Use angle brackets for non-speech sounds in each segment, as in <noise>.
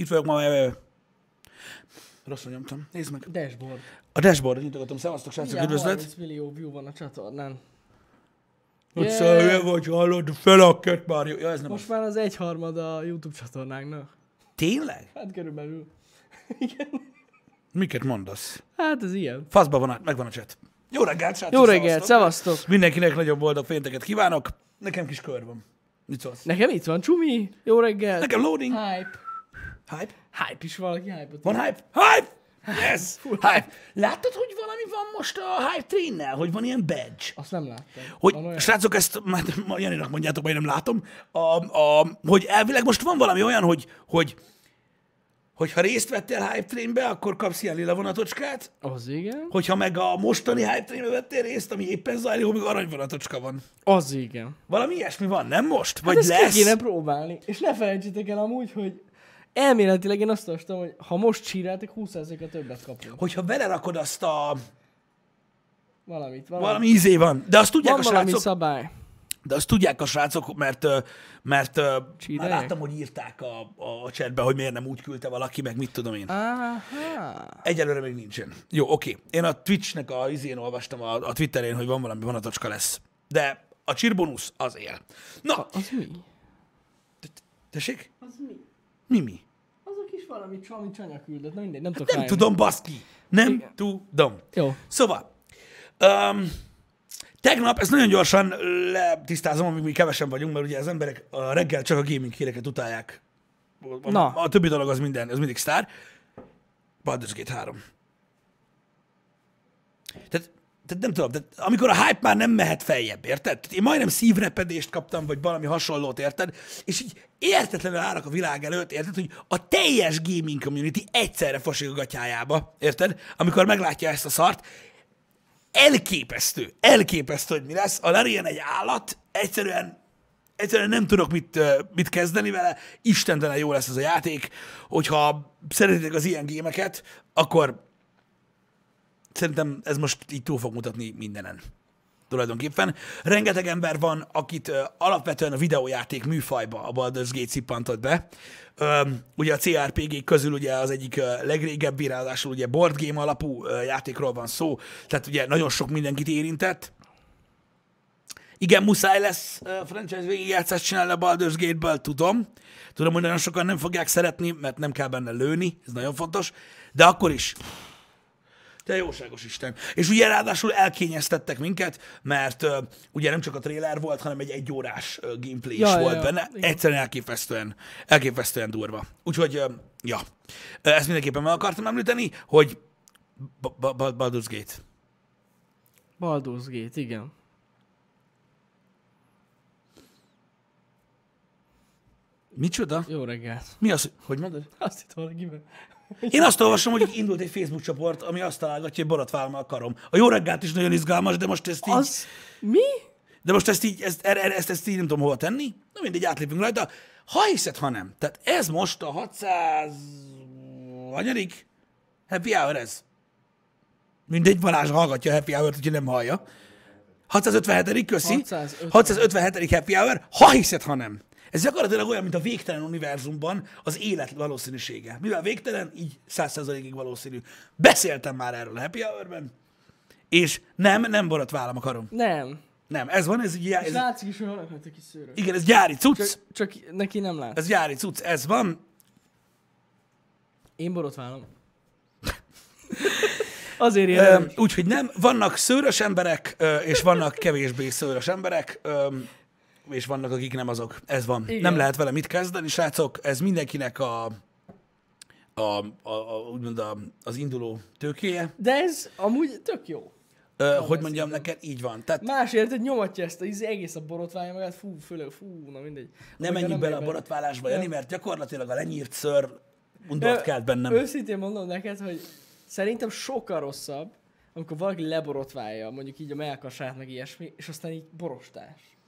Itt vagyok ma. Rosszul nyomtam. Nézd meg. Dashboard. A dashboardot nyitogatom. Szevasztok, srácok, üdvözlet. 30 millió view van a csatornán. Hogy Yeah. yeah. vagy, hallod, felakket már. Ja, ez nem Most már az egyharmad a YouTube csatornánknak. Tényleg? Hát körülbelül. <laughs> Igen. Miket mondasz? Hát ez ilyen. Faszba van, a- megvan a chat. Jó reggelt, srácok. Jó reggelt, szevasztok. szevasztok! Mindenkinek nagyon boldog pénteket kívánok. Nekem kis kör van. Mit szólsz? Nekem itt van Csumi. Jó reggelt. Nekem loading. Hype. Hype? Hype is valaki hype Van hype? Hype! Yes! <laughs> Hype! Láttad, hogy valami van most a hype trainnel? Hogy van ilyen badge? Azt nem láttam. Hogy, Van olyan? srácok, ezt ma <laughs> Janinak mondjátok, majd nem látom, a, a, hogy elvileg most van valami olyan, hogy, hogy hogy ha részt vettél hype trainbe, akkor kapsz ilyen lila vonatocskát, Az igen. hogyha meg a mostani hype trainbe vettél részt, ami éppen zajlik, hogy arany vonatocska van. Az igen. Valami ilyesmi van, nem most? Hát Vagy ezt lesz? ki kéne próbálni. És ne felejtsétek el amúgy, hogy elméletileg én azt olvastam, hogy ha most síráltak, 20%-a többet kapunk. Hogyha belerakod azt a... Valamit, valami. Valami ízé van. De azt tudják van a valami srácok, szabály. De azt tudják a srácok, mert, mert ö, már láttam, hogy írták a, a chatbe, hogy miért nem úgy küldte valaki, meg mit tudom én. Aha. Egyelőre még nincsen. Jó, oké. Én a Twitchnek a izén olvastam a, a Twitterén, hogy van valami vonatocska lesz. De a csirbonusz az él. Na, Az mi? tessék? Az mi? Mi mi? Az a kis valami, ami csanya küldött. Na mindegy, nem tudok Nem rájönni. tudom, baszki. Nem Igen. tudom. Jó. Szóval, um, tegnap, ezt nagyon gyorsan letisztázom, amíg mi kevesen vagyunk, mert ugye az emberek a reggel csak a gaming híreket utálják. A, Na. a, a többi dolog az minden, az mindig sztár. Baldur's Gate 3. Tehát, tehát nem tudom, tehát amikor a hype már nem mehet feljebb, érted? Tehát én majdnem szívrepedést kaptam, vagy valami hasonlót, érted? És így értetlenül állnak a világ előtt, érted, hogy a teljes gaming community egyszerre fosik a gatyájába, érted? Amikor meglátja ezt a szart, elképesztő, elképesztő, hogy mi lesz. A Larian egy állat, egyszerűen egyszerűen nem tudok mit, mit kezdeni vele, istentelen jó lesz ez a játék, hogyha szeretitek az ilyen gémeket, akkor szerintem ez most így túl fog mutatni mindenen tulajdonképpen. Rengeteg ember van, akit ö, alapvetően a videójáték műfajba a Baldur's Gate szippantott be. Ö, ugye a CRPG közül ugye az egyik ö, legrégebbi, ráadásul ugye board game alapú ö, játékról van szó, tehát ugye nagyon sok mindenkit érintett. Igen, muszáj lesz uh, franchise végigjátszást csinálni a Baldur's Gate-ből, tudom. Tudom, hogy nagyon sokan nem fogják szeretni, mert nem kell benne lőni, ez nagyon fontos, de akkor is. Te jóságos Isten. És ugye ráadásul elkényeztettek minket, mert uh, ugye nem csak a trailer volt, hanem egy egyórás uh, gameplay is Ja, volt ja. benne. Igen. Egyszerűen elképesztően, elképesztően durva. Úgyhogy, uh, ja, ezt mindenképpen meg akartam említeni, hogy Ba- Ba- Ba- Baldur's Gate. Baldur's Gate, igen. Micsoda? Jó reggelt. Mi az, hogy mondod? Azt itt valakiben. Én azt olvasom, hogy indult egy Facebook csoport, ami azt találgatja, hogy borotválom a karom. A jó reggelt is nagyon izgalmas, de most ezt így, az... Mi? de most ezt így, ezt, ezt, ezt, ezt így nem tudom hova tenni. Na mindegy, átlépünk rajta. Ha hiszed, ha nem. Tehát ez most a 600... Hanyadik? Happy hour ez. Mindegy, Balázs hallgatja a happy hour-t, úgyhogy nem hallja. 657. köszi. 650. 657. happy hour. Ha hiszed, ha nem. Ez gyakorlatilag olyan, mint a végtelen univerzumban az élet valószínűsége. Mivel végtelen, így 100%-ig valószínű. Beszéltem már erről a happy hour-ben, és nem, nem borotválom a karom. Nem. Nem, ez van, ez, így, ez látszik is, hogy vannak rajta kis szőrök. igen, ez gyári cucc, Csak, csak neki nem lát. ez gyári cucc, ez van. Én borotválom. <laughs> Azért ilyen. Úgyhogy nem, vannak szőrös emberek, és vannak kevésbé szőrös emberek, ö, és vannak, akik nem azok. Ez van. Igen. Nem lehet vele mit kezdeni, srácok. Ez mindenkinek a, a, a, a úgymond a, az induló tőkéje. De ez amúgy tök jó. Ö, hogy mondjam neked, így van. Tehát Másért, hogy nyomatja ezt a izé, egész a borotválja magát, fú, főleg, fú, na mindegy. nem menjünk bele a borotválásba, Jani, mert gyakorlatilag a lenyírt szőr undort kelt bennem. Őszintén mondom neked, hogy szerintem sokkal rosszabb, amikor valaki leborotválja, mondjuk így a melkasát, meg ilyesmi, és aztán így borostás.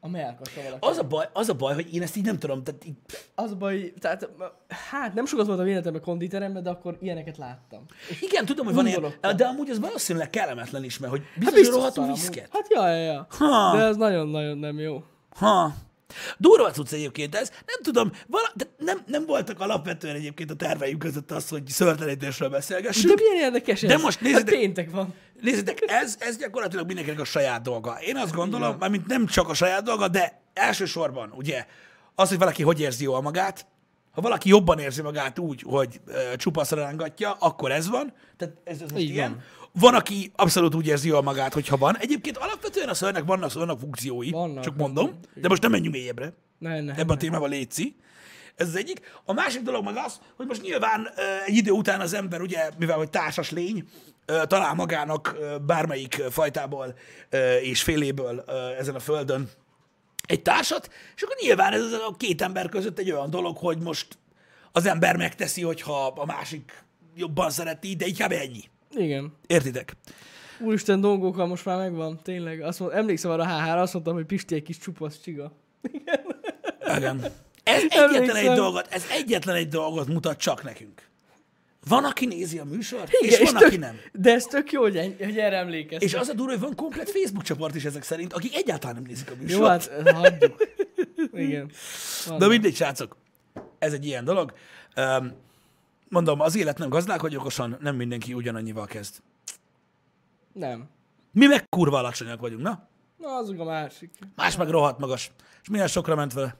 A melkasa valaki. Az a, baj, az a baj, hogy én ezt így nem tudom, tehát így, Az a baj, tehát hát nem sokat voltam életemben konditeremben, de akkor ilyeneket láttam. igen, tudom, hogy van ilyen, de amúgy ez valószínűleg kellemetlen is, mert hogy biztos, Hát biztos rohadtul viszket. Hát ja, ja, ja. Ha. De ez nagyon-nagyon nem jó. Ha, Durva cucc egyébként ez. Nem tudom, vala, de nem, nem voltak alapvetően egyébként a terveim között az, hogy szörtelenítésről beszélgessünk. De milyen érdekes De ez? most Hát nézzétek- péntek van. Nézzétek, ez, ez gyakorlatilag mindenkinek a saját dolga. Én azt gondolom, mármint nem csak a saját dolga, de elsősorban, ugye, az, hogy valaki hogy érzi jól magát, ha valaki jobban érzi magát úgy, hogy ö, csupaszra rángatja, akkor ez van. Tehát ez, ez most Így ilyen. Van. Aki abszolút úgy érzi jól magát, hogyha van. Egyébként alapvetően a szörnek vannak, vannak funkciói, Vannak, csak mondom, vannak. de most nem menjünk mélyebbre. Nem, nem. Ebben a témában létszi. Ez az egyik. A másik dolog meg az, hogy most nyilván egy idő után az ember, ugye, mivel hogy társas lény, talál magának bármelyik fajtából és féléből ezen a földön egy társat, és akkor nyilván ez a két ember között egy olyan dolog, hogy most az ember megteszi, hogyha a másik jobban szereti, de inkább ennyi. Igen. Értitek? Úristen, dolgókkal most már megvan, tényleg. Azt mond, emlékszem arra a HH-ra, azt mondtam, hogy Pisti egy kis csupasz csiga. Igen. Ez <laughs> egyetlen egy dolgot, ez egyetlen egy dolgot mutat csak nekünk. Van, aki nézi a műsort, Igen, és van, tök, aki nem. De ez tök jó, hogy, en- hogy erre emlékeztek. És az a durva, hogy van komplet Facebook csoport is ezek szerint, akik egyáltalán nem nézik a műsort. Jó, hát eh, hagyjuk. <laughs> Igen. De mindegy, srácok. Ez egy ilyen dolog. Öm, Mondom, az élet nem gazdálkodj okosan, nem mindenki ugyanannyival kezd. Nem. Mi meg kurva alacsonyak vagyunk, na? Na, azok a másik. Más meg rohadt magas. És milyen sokra ment vele.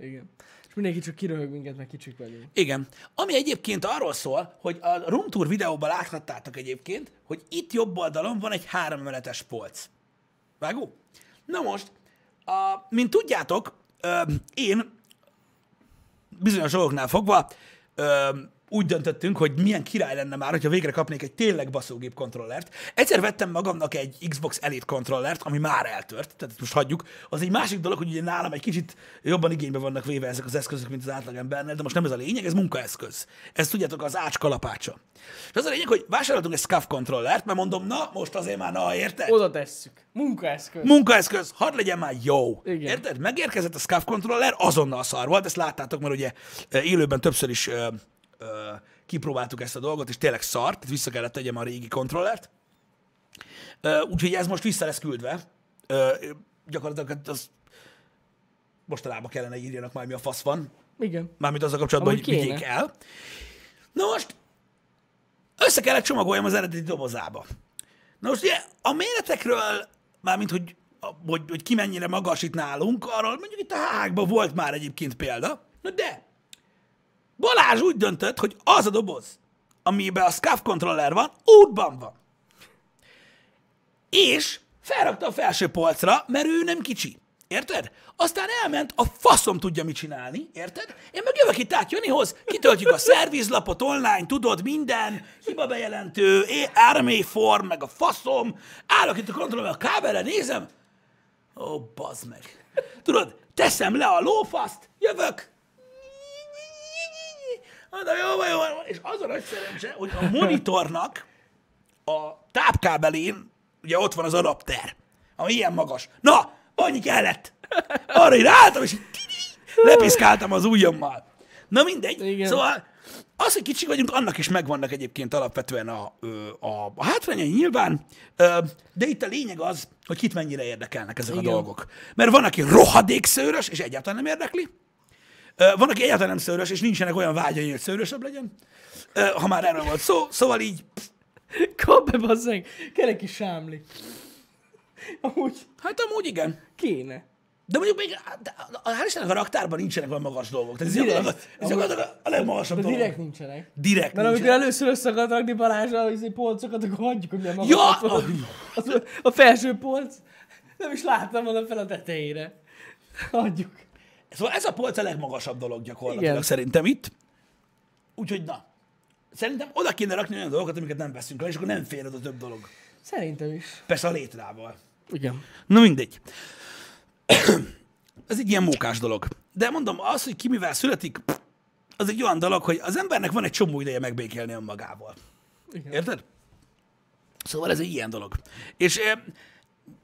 Igen. És mindenki csak kiröhög minket, meg kicsik vagyunk. Igen. Ami egyébként arról szól, hogy a Room Tour videóban láthattátok egyébként, hogy itt jobb oldalon van egy háromemeletes polc. Vágó? Na most, a, mint tudjátok, ö, én bizonyos dolgoknál fogva ö, úgy döntöttünk, hogy milyen király lenne már, hogyha végre kapnék egy tényleg baszógép kontrollert. Egyszer vettem magamnak egy Xbox Elite kontrollert, ami már eltört, tehát most hagyjuk. Az egy másik dolog, hogy ugye nálam egy kicsit jobban igénybe vannak véve ezek az eszközök, mint az átlagembernél, de most nem ez a lényeg, ez munkaeszköz. Ez tudjátok, az ács kalapácsa. És az a lényeg, hogy vásároltunk egy SCAF kontrollert, mert mondom, na, most azért már na, érted? Oda tesszük. Munkaeszköz. munkaeszköz, hadd legyen már jó. Igen. Érted? Megérkezett a SCAF controller, azonnal szar volt, ezt láttátok, mert ugye élőben többször is ö, kipróbáltuk ezt a dolgot, és tényleg szar, tehát vissza kellett tegyem a régi kontrollert. Ö, úgyhogy ez most vissza lesz küldve. Ö, gyakorlatilag hát az mostanában kellene írjanak majd, mi a fasz van. Igen. Mármint azzal kapcsolatban, Amúgy hogy kéne. vigyék el. Na most össze kellett csomagoljam az eredeti dobozába. Na most ugye a méretekről, mármint hogy, a- hogy, hogy ki mennyire magas itt nálunk, arról mondjuk itt a hágban volt már egyébként példa, na de Balázs úgy döntött, hogy az a doboz, amiben a SCAF controller van, útban van. És felrakta a felső polcra, mert ő nem kicsi. Érted? Aztán elment, a faszom tudja mit csinálni, érted? Én meg jövök itt át Janihoz, kitöltjük a szervizlapot online, tudod, minden, hiba bejelentő, RMA form, meg a faszom, állok itt a kontrollban, a kábelre nézem, ó, bazd meg. Tudod, teszem le a lófaszt, jövök, Mondom, jó van, jó van. És az a nagy szerencse, hogy a monitornak a tápkábelén, ugye ott van az adapter, ami ilyen magas. Na, annyi kellett. Arra így ráálltam, és lepiszkáltam az ujjammal. Na mindegy. Igen. Szóval az, hogy kicsik vagyunk, annak is megvannak egyébként alapvetően a, a, a hátrányai nyilván, de itt a lényeg az, hogy kit mennyire érdekelnek ezek Igen. a dolgok. Mert van, aki rohadék szőrös, és egyáltalán nem érdekli, Van, aki egyáltalán nem szőrös, és nincsenek olyan vágyai, hogy szőrösebb legyen. Ha már erről volt szó. Szóval így, Kap be, bazzeg. Kell egy kis sámli. Amúgy hát amúgy igen. kéne. De mondjuk még, de, hál' Istennek a raktárban nincsenek olyan magas dolgok. Tehát ez Direkt. ez gyakorlatilag a legmagasabb De direkt nincsenek. Direkt Mert amikor először össze akarod rakni Balázsra az izé polcokat, akkor hagyjuk, hogy milyen magas Ja! a, az, a felső polc. Nem is láttam volna fel a tetejére. Hagyjuk. Szóval ez a polc a legmagasabb dolog gyakorlatilag Igen. szerintem itt. Úgyhogy na. Szerintem oda kéne rakni olyan dolgokat, amiket nem veszünk el, és akkor nem fér oda több dolog. Szerintem is. Persze a létrával. Igen. Na mindegy. Ez egy ilyen mókás dolog. De mondom, az, hogy ki mivel születik, az egy olyan dolog, hogy az embernek van egy csomó ideje megbékélni önmagával. Igen. Érted? Szóval ez egy ilyen dolog. És eh,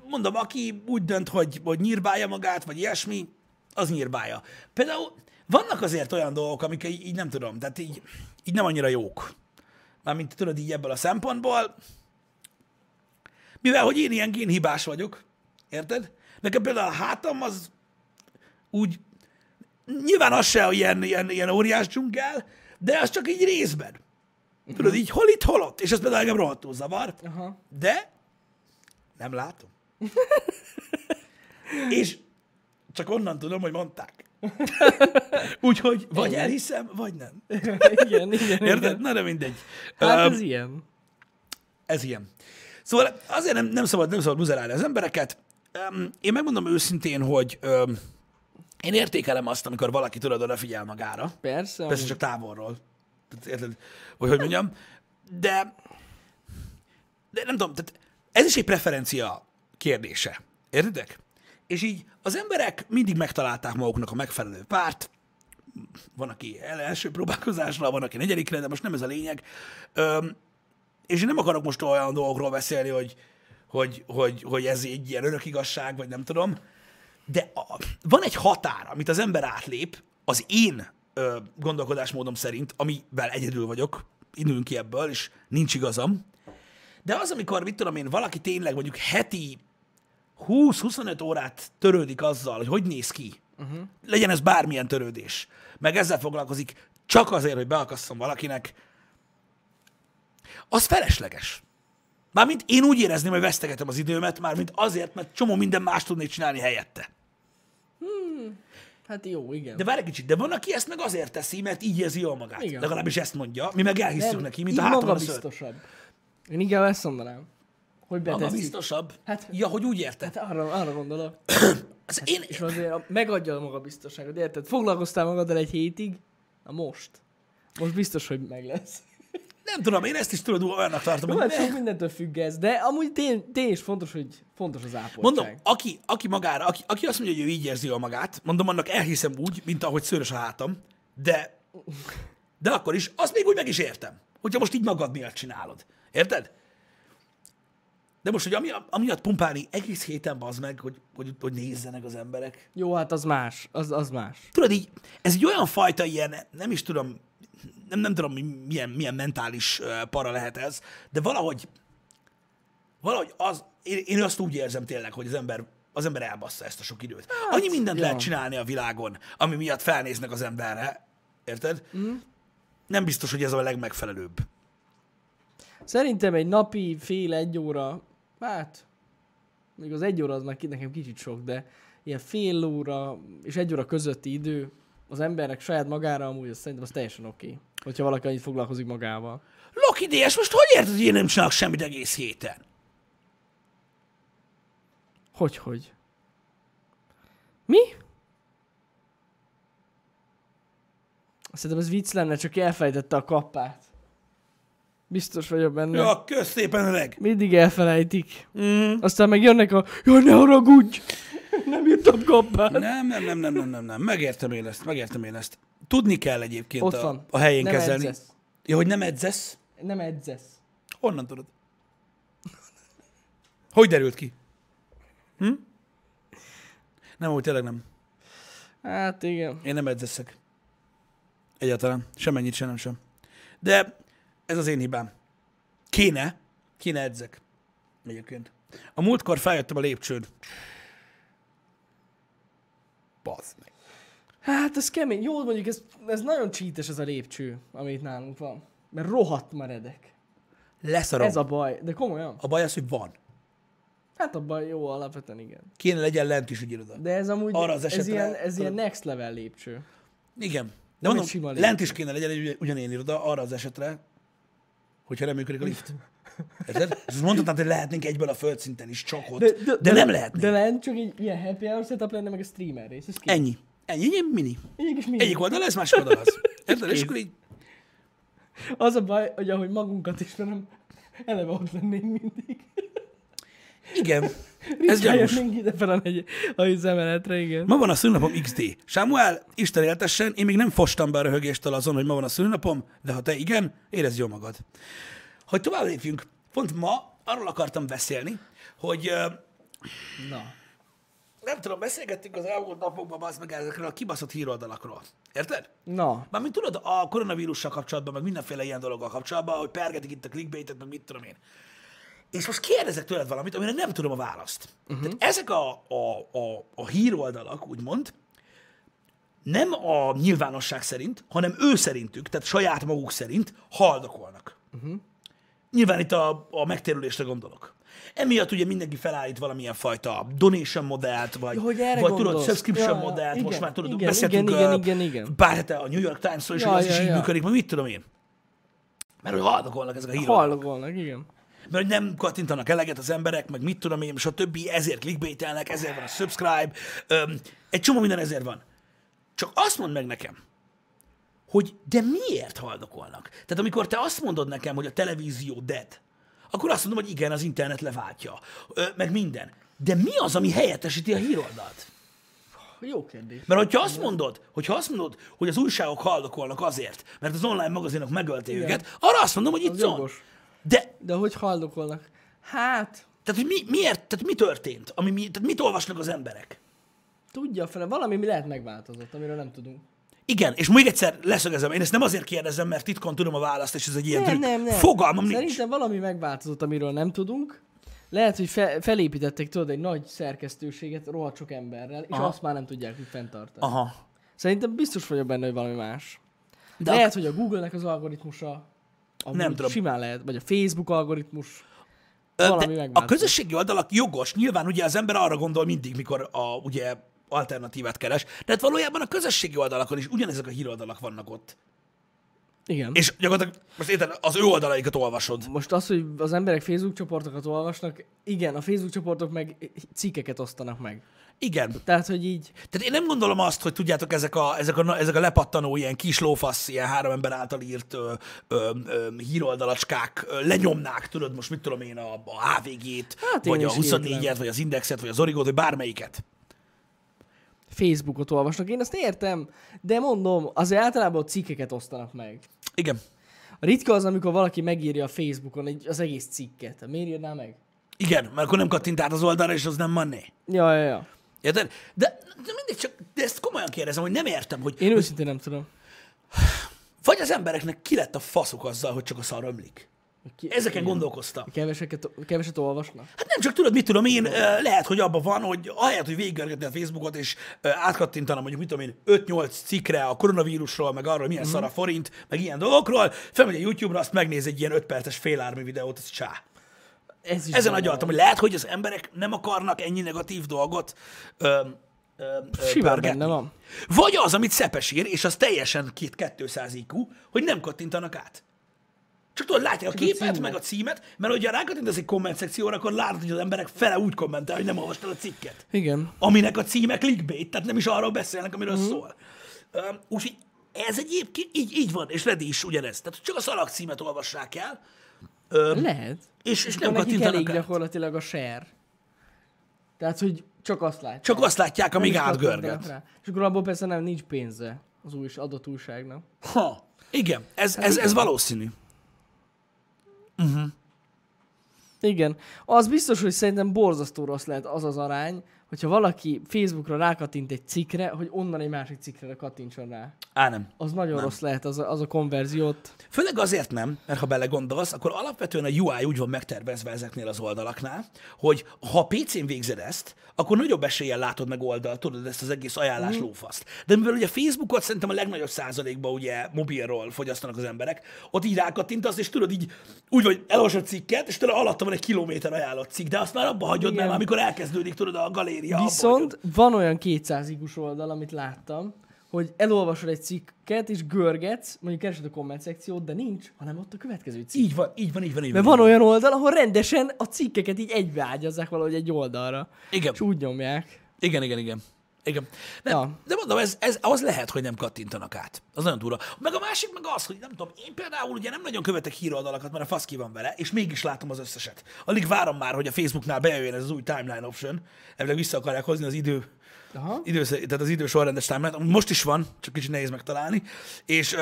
mondom, aki úgy dönt, hogy, hogy nyírbálja magát, vagy ilyesmi, az nyírbálja. Például vannak azért olyan dolgok, amik így, így nem tudom, tehát így, így nem annyira jók. Mármint tudod így ebből a szempontból, mivel hogy én ilyen génhibás vagyok, érted? Nekem például a hátam az, úgy, nyilván az se ilyen, ilyen, ilyen óriás dzsungel, de az csak így részben. Tudod, így hol itt, hol ott. És ez például engem rohadtul zavar. Aha. De nem látom. <laughs> és csak onnan tudom, hogy mondták. <laughs> Úgyhogy vagy Igen. elhiszem, vagy nem. <laughs> igen, igen, Érted? igen. Na de mindegy. Hát Öm, ez ilyen. ez ilyen. Szóval azért nem, nem szabad, nem szabad buzerálni az embereket. Um, én megmondom őszintén, hogy um, én értékelem azt, amikor valaki tudod odafigyel magára. Persze. Persze csak távolról. Érted? Vagy hogy mondjam. De, de nem tudom, tehát ez is egy preferencia kérdése. Értedek? És így az emberek mindig megtalálták maguknak a megfelelő párt, van, aki el- első próbálkozásra, van, aki negyedikre, de most nem ez a lényeg. Öm, és én nem akarok most olyan dolgokról beszélni, hogy, hogy, hogy, hogy ez egy ilyen örök igazság, vagy nem tudom, de a, van egy határ, amit az ember átlép, az én ö, gondolkodásmódom szerint, amivel egyedül vagyok, indulunk ki ebből, és nincs igazam, de az, amikor, mit tudom én, valaki tényleg mondjuk heti 20-25 órát törődik azzal, hogy hogy néz ki, uh-huh. legyen ez bármilyen törődés, meg ezzel foglalkozik csak azért, hogy beakasszom valakinek, az felesleges. Mármint én úgy érezném, hogy vesztegetem az időmet, mármint azért, mert csomó minden más tudnék csinálni helyette. Hát jó, igen. De várj egy kicsit, de van, aki ezt meg azért teszi, mert így érzi jól magát. Igen. Legalábbis ezt mondja, mi meg elhisszük Nem, neki, mint a háton a. Én igen ezt mondanám. Hogy Maga betesszük. biztosabb? Hát- ja, hogy úgy érted. Hát arra, arra gondolok. <clears throat> Az én, És azért a- megadja a magabiztosságot, érted? Foglalkoztál magaddal egy hétig, na most. Most biztos, hogy meg lesz. nem tudom, én ezt is tudod olyannak tartom, Jó, hogy hát sok mindentől függ ez, de amúgy tény, tény is fontos, hogy fontos az ápoltság. Mondom, aki, aki magára, aki, aki azt mondja, hogy ő így érzi jól magát, mondom, annak elhiszem úgy, mint ahogy szőrös a hátam, de, de akkor is, azt még úgy meg is értem, hogyha most így magad miatt csinálod. Érted? De most, hogy ami, amiatt pumpálni egész héten az meg, hogy, hogy, hogy nézzenek az emberek. Jó, hát az más. Az, az más. Tudod így, ez egy olyan fajta ilyen, nem is tudom, nem, nem tudom, mi- milyen, milyen mentális para lehet ez, de valahogy, valahogy az, én, én azt úgy érzem tényleg, hogy az ember, az ember elbassza ezt a sok időt. Hát, Annyi mindent ja. lehet csinálni a világon, ami miatt felnéznek az emberre, érted? Mm. Nem biztos, hogy ez a legmegfelelőbb. Szerintem egy napi fél egy óra, hát, még az egy óra az már nekem kicsit sok, de ilyen fél óra és egy óra közötti idő az embernek saját magára amúgy az szerintem az teljesen oké. Okay, hogyha valaki annyit foglalkozik magával. Loki DS, most hogy érted, hogy én nem csinálok semmit egész héten? Hogy, hogy? Mi? Szerintem ez vicc lenne, csak elfelejtette a kappát. Biztos vagyok benne. Ja, kösz szépen öreg. Mindig elfelejtik. Mm. Aztán meg jönnek a, jaj, ne haragudj! <laughs> Nem írtam kappát. Nem, nem, nem, nem, nem, nem, nem. Megértem én ezt, megértem én ezt. Tudni kell egyébként Ott a, van. a helyén Nem kezelni. edzesz. Ja, hogy nem edzesz? Nem edzesz. Honnan tudod? Hogy derült ki? Hm? Nem, úgy tényleg nem. Hát igen. Én nem edzeszek. Egyáltalán. Semennyit sem, nem sem. De ez az én hibám. Kéne, kéne edzek. Egyébként. A múltkor feljöttem a lépcsőn. Bazd meg. Hát ez kemény. Jó, mondjuk ez, ez nagyon csítes ez a lépcső, amit nálunk van. Mert rohadt meredek. Leszarom. Ez a baj. De komolyan. a baj az, hogy van. Hát a baj jó, alapvetően igen. Kéne legyen lent is egy iroda. De ez amúgy, Arra az ez, esetre- ilyen, ez ilyen next level lépcső. Igen. De Nem mondom, lent is kéne legyen egy ugy- ugyanilyen iroda arra az esetre, hogyha nem működik a lift. Érted? Ezt mondhatnád, hogy lehetnénk egyből a földszinten is, csak ott. De, de, de nem lehetnénk. De lent csak egy ilyen happy hour setup lenne, meg a streamer rész. Ez kész. Ennyi. Ennyi, ennyi, mini. Egyik is mindig. Egyik oldal ez, másik oldal az. Érted? És akkor így, Az a baj, hogy ahogy magunkat ismerem, eleve ott lennénk mindig. Igen, <laughs> ez gyanús. Rájönnénk ide fel a, negy, a emeletre, igen. Ma van a szülnapom XD. Samuel, Isten éltessen, én még nem fostam be a röhögéstől azon, hogy ma van a szülnapom, de ha te igen, érezd jól magad. Hogy tovább lépjünk, pont ma arról akartam beszélni, hogy Na. nem tudom, beszélgettünk az elmúlt napokban az meg ezekről a kibaszott híroldalakról. Érted? Na. Mármint tudod, a koronavírussal kapcsolatban, meg mindenféle ilyen dologgal kapcsolatban, hogy pergetik itt a clickbaitet, meg mit tudom én. És most kérdezek tőled valamit, amire nem tudom a választ. Uh-huh. Tehát ezek a, a, a, a híroldalak, úgymond, nem a nyilvánosság szerint, hanem ő szerintük, tehát saját maguk szerint haldokolnak. Uh-huh. Nyilván itt a, a megtérülésre gondolok. Emiatt ugye mindenki felállít valamilyen fajta donation modellt, vagy, Hogy vagy tudod, subscription Ja, modellt, igen, most már tudod, igen, beszéltünk igen, ö, igen, igen. pár hete a New York Times-ról, és Ja, az ja, is így ja. működik, mert mit tudom én. Mert hogy haldokolnak ezek a hírok. Hallogolnak, igen. Mert hogy nem kattintanak eleget az emberek, meg mit tudom én, stb. Ezért clickbaitelnek, ezért van a subscribe, öm, egy csomó minden ezért van. Csak azt mondd meg nekem, hogy de miért haldokolnak? Tehát amikor te azt mondod nekem, hogy a televízió dead, akkor azt mondom, hogy igen, az internet leváltja, ö, meg minden. De mi az, ami helyettesíti a híroldalt? Jó kérdés. Mert hogyha azt mondod, hogyha azt mondod, hogy az újságok haldokolnak azért, mert az online magazinok megölték őket, arra azt mondom, hogy itt jogos. De De hogy haldokolnak? Hát, Tehát, hogy mi, miért, tehát mi történt? Ami mi, tehát mit olvasnak az emberek? tudja fele, valami mi lehet megváltozott, amiről nem tudunk. Igen, és még egyszer leszögezem, én ezt nem azért kérdezem, mert titkon tudom a választ, és ez egy ilyen Nem, trükk. nem, nem. Fogalmam nincs. Szerintem valami megváltozott, amiről nem tudunk. Lehet, hogy fe, felépítették, tudod, egy nagy szerkesztőséget rohadt sok emberrel, és Aha. azt már nem tudják úgy fenntartani. Aha. Szerintem biztos vagyok benne, hogy valami más. De lehet, hogy a Google-nek az algoritmusa, amúgy Nem tudom. simán lehet, vagy a Facebook algoritmus. Valami de a közösségi oldalak jogos, nyilván ugye az ember arra gondol mindig, mikor a, ugye alternatívát keres, de hát valójában a közösségi oldalakon is ugyanezek a híroldalak vannak ott. Igen. És gyakorlatilag, most érted, az ő oldalaikat olvasod. Most az, hogy az emberek Facebook csoportokat olvasnak, igen, a Facebook csoportok meg cikkeket osztanak meg. Igen. Tehát, hogy így, Tehát én nem gondolom azt, hogy tudjátok, ezek a, ezek a, ezek a lepattanó, ilyen kis lófasz, ilyen három ember által írt ö, ö, ö, híroldalacskák ö, lenyomnák, tudod, most mit tudom én, a, a HVG-t, Hát vagy a is 24-et, kétlem. vagy az Indexet, vagy az Origót, vagy bármelyiket. Facebookot olvasnak. Én ezt értem, de mondom, azért általában ott cikkeket osztanak meg. Igen. A ritka az, amikor valaki megírja a Facebookon egy, az egész cikket. Miért írná meg? Igen, mert akkor nem kattint át az oldalra, és az nem money. Ja, ja, ja. Érted? De, de mindig csak, de ezt komolyan kérdezem, hogy nem értem, hogy Én őszintén nem tudom. vagy az embereknek ki lett a faszuk azzal, hogy csak a szar ömlik. Ki, Ezeken gondolkoztam. Keveseket, keveset olvasnak? Hát nem csak tudod, mit tudom én, lehet, hogy abban van, hogy ahelyett, hogy végigörgetni a Facebookot, és átkattintanom mondjuk, mit tudom én, 5-8 cikkre a koronavírusról, meg arról, milyen szar a forint, meg ilyen dolgokról, felmegy a YouTube-ra, azt megnéz egy ilyen 5 perces félármi videót, az csá. Ez is Ezen agyaltam, hogy lehet, hogy az emberek nem akarnak ennyi negatív dolgot ö, ö, ö. Simán benne van. Vagy az, amit Szepes ír, és az teljesen két 200 IQ, hogy nem kattintanak át. Csak tudod, látják a a képet, címet. meg a címet, mert hogyha rákattintasz egy komment szekcióra, akkor látod, hogy az emberek fele úgy kommentel, hogy nem olvastad a cikket. Igen. Aminek a címe clickbait, tehát nem is arról beszélnek, amiről uh-huh. szól. Öm, Úgyhogy ez egyébként így, így van, és Reddit is ugyanez. Tehát csak a szalag címet olvassák el, öm, Lehet. És, és nem kattintanak elég át. gyakorlatilag a share. Tehát, hogy csak azt látják. Csak azt látják, amíg átgörget. rá. És akkor abból persze nem nincs pénze az új adott újságnak. Ha, igen, ez, Hát ez, igen. ez valószínű. Igen. Az biztos, hogy szerintem borzasztó rossz lehet az az arány, hogyha valaki Facebookra rákattint egy cikkre, hogy onnan egy másik cikkre kattintson rá. Á, nem. Az nagyon nem. rossz lehet, az a, az a konverziót. Főleg azért nem, mert ha belegondolsz, akkor alapvetően a UI úgy van megtervezve ezeknél az oldalaknál, hogy ha PC-n végzed ezt, akkor nagyobb eséllyel látod meg oldalt, tudod ezt az egész ajánlás mm. lófaszt. De mivel ugye Facebookot szerintem a legnagyobb százalékban ugye mobilról fogyasztanak az emberek, ott így rákattintasz, és tudod így, úgy vagy elolvasod cikket, és tudod alatta van egy kilométer ajánlott cikk, de azt már abba hagyod, Igen. mert amikor elkezdődik, tudod, a galéria. Abba Viszont hagyod. van olyan 200 igus oldal, amit láttam, hogy elolvasod egy cikket, és görgetsz, mondjuk keresed a komment szekciót, de nincs, hanem ott a következő cikk. Így van, így van, így van, így Mert van. van olyan oldal, ahol rendesen a cikkeket így egybeágyazzák valahogy egy oldalra. Igen. És úgy nyomják. Igen, igen, igen. Igen. Nem, Ja. De mondom, ez, ez, az lehet, hogy nem kattintanak át. Az nagyon durva. Meg a másik meg az, hogy nem tudom, én például ugye nem nagyon követek híroldalakat, mert a fasz ki van vele, és mégis látom az összeset. Alig várom már, hogy a Facebooknál bejöjjön ez az új timeline option. Elvileg vissza akarják hozni az idő, Aha. idősz, tehát az idő sorrendes most is van, csak kicsit nehéz megtalálni, és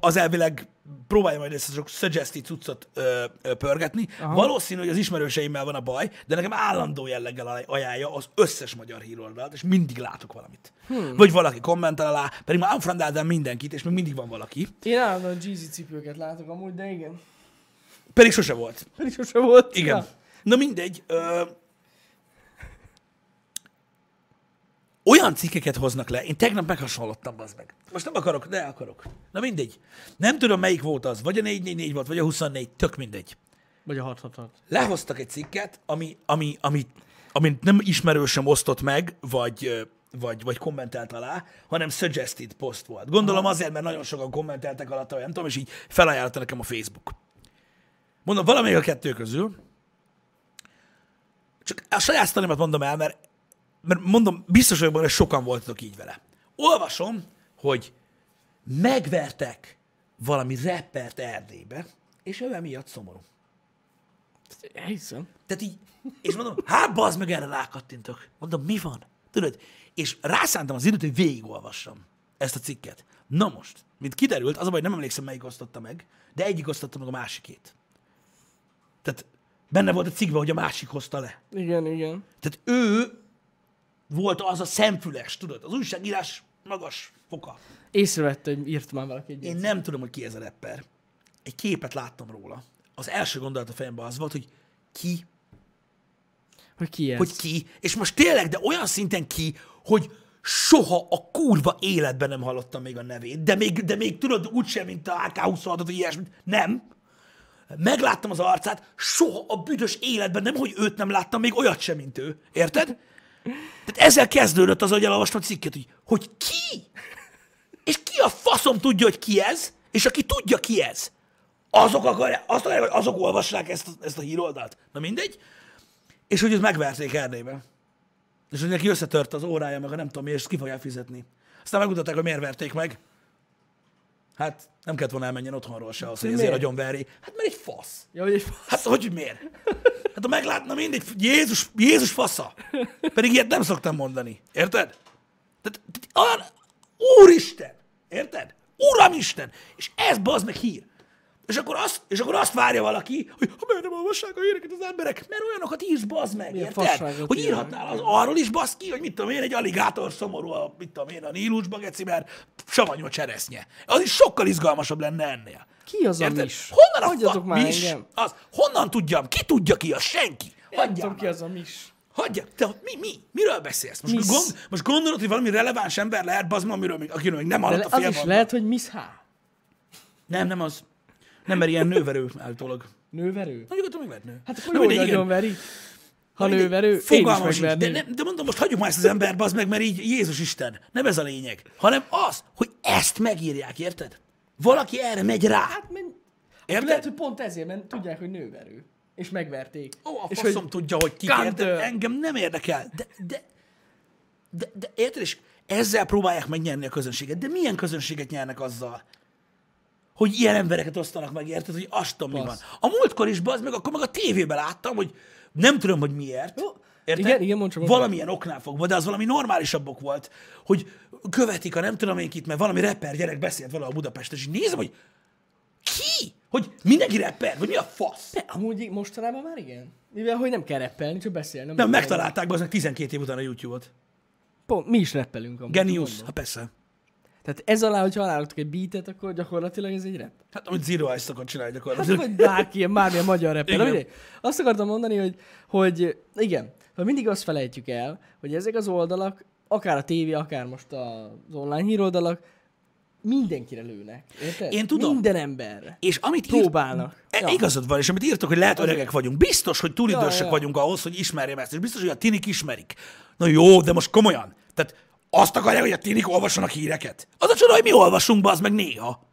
az elvileg próbálja majd ezt a sok suggested cuccot ö, ö, pörgetni. Aha. Valószínű, hogy az ismerőseimmel van a baj, de nekem állandó jelleggel aj- ajánlja az összes magyar híroldalt, és mindig látok valamit. Hmm. Vagy valaki kommentel alá, pedig már unfriendáltam mindenkit, és még mindig van valaki. Én állandóan Jeezy cipőket látok amúgy, de igen. Pedig sose volt. Pedig sose volt. Igen. Ja. Na mindegy. Ö, olyan cikkeket hoznak le, én tegnap meghasonlottam, az meg. Most nem akarok, de akarok. Na mindegy. Nem tudom, melyik volt az. Vagy a 444 volt, vagy a 24, tök mindegy. Vagy a 666. Lehoztak egy cikket, ami, ami, ami, ami nem ismerősem osztott meg, vagy, vagy, vagy kommentelt alá, hanem suggested post volt. Gondolom azért, mert nagyon sokan kommenteltek alatt, vagy nem tudom, és így felajánlotta nekem a Facebook. Mondom, valamelyik a kettő közül, csak a saját sztorimat mondom el, mert, mert mondom, biztos vagyok benne, hogy sokan voltatok így vele. Olvasom, hogy megvertek valami rappert Erdélybe, és ő emiatt szomorú. Elhiszem. Tehát így, és mondom, hát bazd meg, erre rákattintok. Mondom, mi van? Tudod? És rászántam az időt, hogy végigolvassam ezt a cikket. Na most, mint kiderült, az a baj, nem emlékszem, melyik osztotta meg, de egyik osztotta meg a másikét. Tehát benne volt a cikkben, hogy a másik hozta le. Igen, igen. Tehát ő volt az a szemfüles, tudod, az újságírás magas foka. Észrevette, hogy írt már valaki egy Én nem tudom, hogy ki ez a rapper. Egy képet láttam róla. Az első gondolat a fejemben az volt, hogy ki, Hogy ki ez? hogy ki, és most tényleg, de olyan szinten ki, hogy soha a kurva életben nem hallottam még a nevét, de még, de még tudod, úgysem, mint a AK-26, vagy ilyesmit. Nem. Megláttam az arcát, soha a büdös életben, nem, hogy őt nem láttam, még olyat sem, mint ő. Érted? Tehát ezzel kezdődött az, hogy elolvastam a cikket, hogy, hogy ki? És ki a faszom tudja, hogy ki ez? És aki tudja, ki ez? Azok akarják, azt akarják, hogy azok olvassák ezt, ezt a híroldalt. Na mindegy. És hogy őt megverték Erdélyben. És hogy neki összetört az órája, meg a nem tudom mi, és ki fogják fizetni. Aztán megmutatták, hogy miért verték meg. Hát nem kellett volna elmenjen otthonról se az, hogy ezért nagyon veri. Hát mert egy fasz. Ja, hogy egy Hát hogy miért? Hát ha meglátna mindegy, Jézus, Jézus fasza. Pedig ilyet nem szoktam mondani. Érted? Tehát, olyan, Úristen! Érted? Uramisten! És ez bazd meg hír. És akkor, azt, és akkor azt várja valaki, hogy ha miért nem olvassák a híreket az emberek, mert olyanokat írsz, bazd meg, Milyen érted? Hogy írhatnál az, arról is, bazd ki, hogy mit tudom én, egy aligátor szomorú, a, mit tudom én, a Nílusba, geci, mert savanyú a cseresznye. Az is sokkal izgalmasabb lenne ennél. Ki az a Érted? mis? Honnan a Hagyjatok fa... már mis? engem. Az, honnan tudjam? Ki tudja ki az? Senki. Tudom ki az a mis. Hagyja. Te, mi, mi? Miről beszélsz? Most, Miss. gond, most gondolod, hogy valami releváns ember lehet, bazd amiről még, akiről még nem hallott a az fél is lehet, hogy Miss H. Nem, nem az. Nem, mert ilyen nőverő állítólag. Nőverő? Na, nyugodtan meg lehet nő. Hát akkor jó, hogy nagyon veri. Ha nőverő, én is. De, nem, de mondom, most hagyjuk már ezt az ember, bazd meg, mert így Jézus Isten. Nem ez a lényeg. Hanem az, hogy ezt megírják, érted? Valaki erre megy rá. Hát, men... Érted? Lehet, hogy pont ezért, mert tudják, hogy nőverő. És megverték. Ó, a és faszom hogy tudja, hogy ki érted? Engem nem érdekel. De, de, de, de érted? És ezzel próbálják megnyerni a közönséget. De milyen közönséget nyernek azzal? Hogy ilyen embereket osztanak meg, érted? Hogy azt tudom, mi van. A múltkor is, bazd meg, akkor meg a tévében láttam, hogy nem tudom, hogy miért. Jó. Érted? Igen, igen, mondd csak, Valamilyen oknál fogva, de az valami normálisabb ok volt, hogy követik a nem tudom én kit, mert valami rapper gyerek beszélt vele a Budapesten, és így nézem, hogy ki? Hogy mindenki rapper? Vagy mi a fasz? De amúgy mostanában már igen. Mivel, hogy nem kell reppelni, csak beszélni. Nem, megtalálták be aznak 12 év után a YouTube-ot. Pont, mi is reppelünk amúgy. Genius, ha persze. Tehát ez alá, hogyha aláraktok egy beatet, akkor gyakorlatilag ez egy rap. Hát amit Zero Ice szokott csinálni Hát gyakorlatilag. vagy bárki, ilyen bármilyen magyar rapper. Azt akartam mondani, hogy, hogy igen, hogy mindig azt felejtjük el, hogy ezek az oldalak, akár a tévé, akár most az online híroldalak, mindenkire lőnek. Érted? Én tudom. Minden emberre. És amit Próbálnak. Írt, Ja. ja. Igazad van, és amit írtok, hogy lehet öregek vagyunk. Biztos, hogy túl Ja, idősek ja. vagyunk ahhoz, hogy ismerjem ezt, és biztos, hogy a tinik ismerik. Na jó, de most komolyan. Tehát azt akarják, hogy a tinik olvassanak híreket. Az a csoda, hogy mi olvasunk be, az meg néha.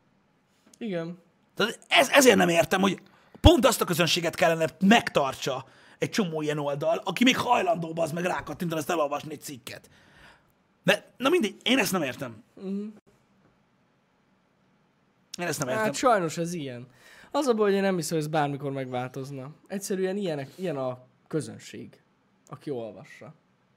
Igen. Tehát ez, ezért nem értem, hogy pont azt a közönséget kellene megtartsa egy csomó ilyen oldal, aki még hajlandó az meg rákattintani, ezt elolvasni egy cikket. De, na mindegy, én ezt nem értem. Én ezt nem értem. Hát sajnos ez ilyen. Az a baj, hogy én nem hiszem, hogy ez bármikor megváltozna. Egyszerűen ilyenek, ilyen a közönség, aki olvassa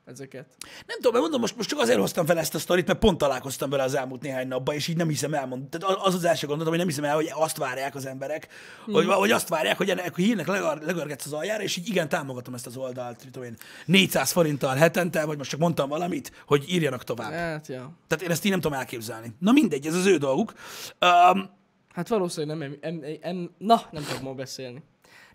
ezeket. Nem tudom, mondom, most, most csak azért hoztam fel ezt a sztorit, mert pont találkoztam vele az elmúlt néhány napban, és így nem hiszem el. Tehát az az első gondolatom, hogy nem hiszem el, hogy azt várják az emberek, hmm. hogy, hogy azt várják, hogy ennek a hírnek legörgetsz az aljára, és így igen, támogatom ezt az oldalt, tudom én, 400 forinttal hetente, vagy most csak mondtam valamit, hogy írjanak tovább. Hát, ja. Tehát én ezt így nem tudom elképzelni. Na mindegy, ez az ő dolguk. Um, Hát valószínűleg nem, em, em, em, na, nem tudok ma beszélni.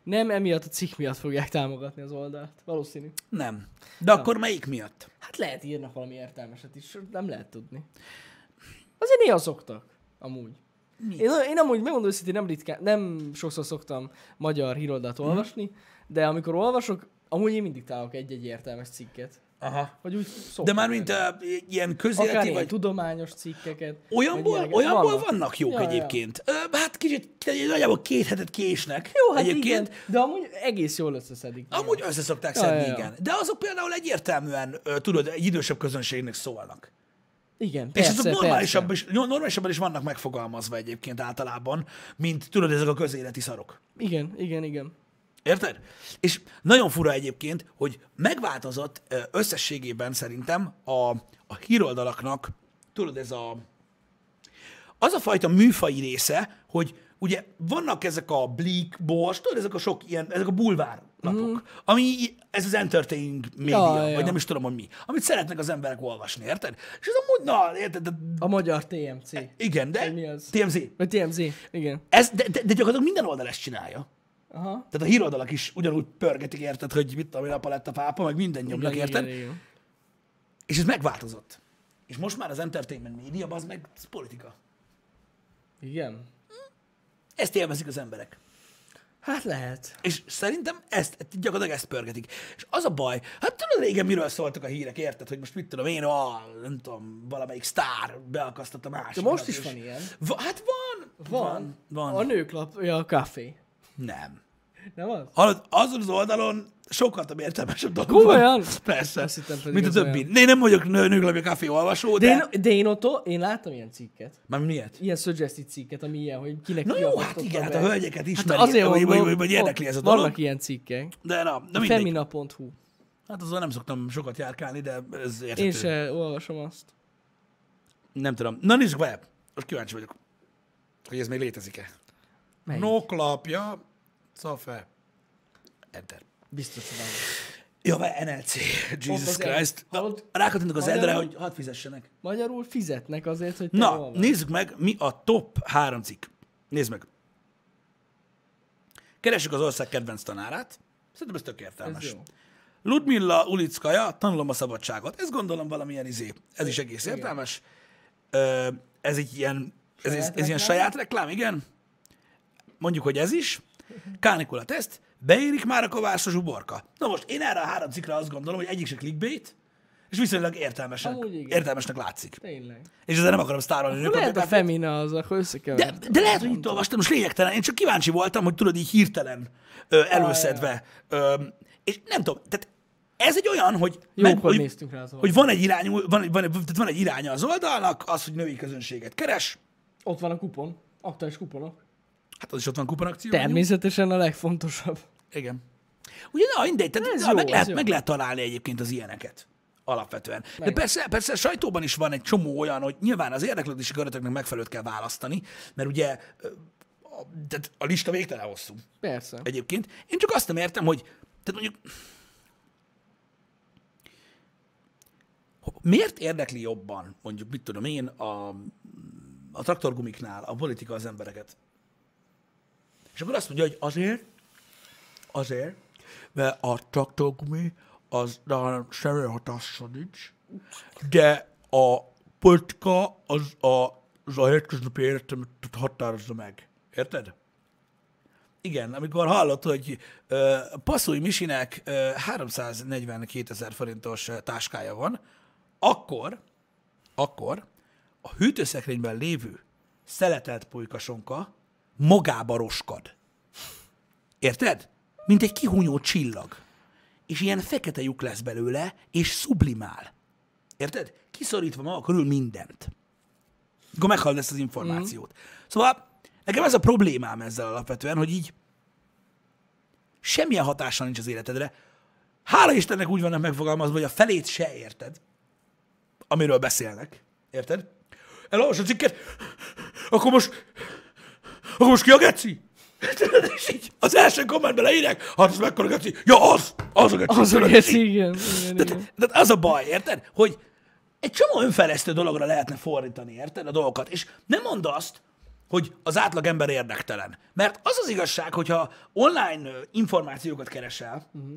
Nem emiatt a cikk miatt fogják támogatni az oldalt. Valószínű. Nem. De akkor melyik miatt? Hát lehet írnak valami értelmeset is, nem lehet tudni. Azért néha szoktak, amúgy. Én, én amúgy megmondom őszintén, nem ritkán, nem sokszor szoktam magyar híroldalt olvasni, de amikor olvasok, amúgy én mindig találok egy-egy értelmes cikket. Aha. Vagy úgy. De már mint uh, ilyen Akár közéleti, ilyen vagy tudományos cikkeket. olyanból, ilyeneket. olyanból vannak jók Ja, ja. egyébként. Ö, hát kicsit, nagyjából két hetet késnek Jó, hát egyébként. igen, de amúgy egész jól összeszedik. Amúgy össze szokták Ja, szedni, ja, ja. igen. De azok például egyértelműen, tudod, egy idősebb közönségnek szólnak. Igen, Persze, és azok persze. normálisabban is, normálisabban is vannak megfogalmazva egyébként általában, mint tudod, ezek a közéleti szarok. Igen, igen, igen. Érted? És nagyon fura egyébként, hogy megváltozott összességében szerintem a, a híroldalaknak, tudod, ez a az a fajta műfai része, hogy ugye vannak ezek a Bleak Boss, tudod, ezek a sok ilyen, ezek a bulvár lapok, mm. ami ez az entertaining média, Ja, ja, ja. vagy nem is tudom, hogy mi, amit szeretnek az emberek olvasni, érted? És ez amúgy, na, érted, de, A magyar TMC. igen, de Vagy mi az? TMZ. Vagy TMZ, igen. Ez, de, de, de gyakorlatilag minden oldal ezt csinálja. Aha. Tehát a híroldalak is ugyanúgy pörgetik, érted, hogy mit tudom én, a pápa, meg minden nyomnak, érted? igen, igen. És ez megváltozott. És most már az entertainment média, az meg az politika. Igen. Ezt élvezik az emberek. Hát lehet. És szerintem ezt, gyakorlatilag ezt pörgetik. És az a baj, hát tudod régen miről szóltak a hírek, érted, hogy most mit tudom én, a, nem tudom, valamelyik sztár beakasztott a másik. De most is van ilyen. Va, hát van, Van. van. A nőklapja a café. Nem. Nem az? Hallod, azon az oldalon sokkal több értelmesebb dolog Komolyan? van. Persze. Azt hittem pedig Mint a többi. Én nem vagyok nő, nőklapja kávé olvasó, de... De én, de én ott, én láttam ilyen cikket. Már miért? Ilyen suggested cikket, ami ilyen, hogy kinek Na jó, hát igen, hát a hölgyeket ismeri, Hát azért vagy, vagy, vagy érdekli ez a dolog. Vannak ilyen cikkek. De na, de mindegy. Femina.hu. Hát azon nem szoktam sokat járkálni, de ez érthető. Én se olvasom azt. Nem tudom. Na nézzük be. Most kíváncsi vagyok, hogy ez még létezik-e. Melyik? Noklapja, Szafe. Enter. Biztos, hogy van. Ja, vagy NLC. Jesus Christ. hallod? Rákattintok az edre, hogy hadd fizessenek. Magyarul fizetnek azért, hogy te Na, nézzük meg, mi a top három cikk. Nézd meg. Keressük az ország kedvenc tanárát. Szerintem ez tök értelmes. Ez jó. Ludmilla Ulickaja, tanulom a szabadságot. Ez gondolom valamilyen izé. Ez is egész értelmes. Ö, ez egy ilyen, ez, ez, ez ilyen saját reklám, igen. Mondjuk, hogy ez is. Kánikula teszt. Beérik már a kovászos uborka. Na most én erre a három cikkre azt gondolom, hogy egyik se clickbait, és viszonylag értelmesnek, Amúgy igen. értelmesnek látszik. Tényleg. És ezzel nem akarom sztárolni a Lehet a. Femina az, akkor De, összekeverem. de lehet, hogy itt olvastam, most lényegtelen. Én csak kíváncsi voltam, hogy tudod, így hirtelen ö, előszedve. Ö, és nem tudom, tehát ez egy olyan, hogy, Jókor hogy, rá az hogy van egy irányú, van, egy- van, egy- tehát van egy iránya az oldalnak, az, hogy női közönséget keres, Ott van a kupon. Aktuális kuponok. Hát az is ott van kuponakció. Természetesen a legfontosabb. Igen. Ugye, na, mindegy, tehát Ez na, jó, meg, lehet, jó. meg lehet találni egyébként az ilyeneket alapvetően. De Meg. persze, persze a sajtóban is van egy csomó olyan, hogy nyilván az érdeklődési körötöknek megfelelőt kell választani, mert ugye a, tehát a lista végtelen hosszú Persze. egyébként. Én csak azt nem értem, hogy tehát mondjuk miért érdekli jobban, mondjuk, mit tudom én, a, a traktorgumiknál a politika az embereket? És akkor azt mondja, hogy azért, azért, mert a traktorgumi az nálam semmi hatással nincs, de a politika az a, az a hétköznapi életemet határozza meg. Érted? Igen, amikor hallott, hogy ö, Passzúj Misinek ö, 342 ezer forintos ö, táskája van, akkor, akkor a hűtőszekrényben lévő szeletelt pulykasonka magába roskad. Érted? Mint egy kihunyó csillag. És ilyen fekete lyuk lesz belőle, és sublimál. Érted? Kiszorítva maga körül mindent. Akkor meghallod ezt az információt. Mm. Szóval nekem ez a problémám ezzel alapvetően, hogy így semmilyen hatással nincs az életedre. Hála Istennek úgy vannak megfogalmazva, hogy a felét se érted, amiről beszélnek. Érted? Elolvas a cikket, akkor most, akkor most ki a geci? És így az első kommentben leírják, hát az mekkora geci? Ja, az! Az a geci! Az a geci, igen. igen, igen. tehát, tehát az a baj, érted? Hogy egy csomó önfejlesztő dologra lehetne fordítani, érted? A dolgokat. És nem mondd azt, hogy az átlag ember érdektelen. Mert az az igazság, hogyha online információkat keresel, uh-huh.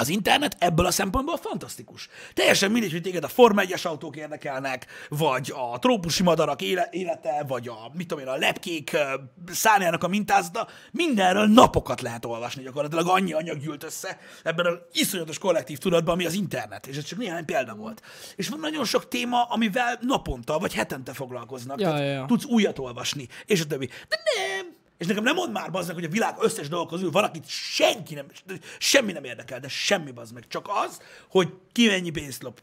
Az internet ebből a szempontból fantasztikus. Teljesen mindegy, hogy téged a Forma 1 autók érdekelnek, vagy a trópusi madarak éle- élete, vagy a, mit tudom én, a lepkék ö, szárnyának a mintázata, mindenről napokat lehet olvasni gyakorlatilag, annyi anyag gyűlt össze ebben az iszonyatos kollektív tudatban, ami az internet, és ez csak néhány példa volt. És van nagyon sok téma, amivel naponta vagy hetente foglalkoznak. Ja, Tehát ja, ja. tudsz újat olvasni, és a többi. De nem! És nekem nem mond már bazd meg, hogy a világ összes dolog közül van, akit senki nem, semmi nem érdekel, de semmi bazd meg. Csak az, hogy ki mennyi pénzt lop.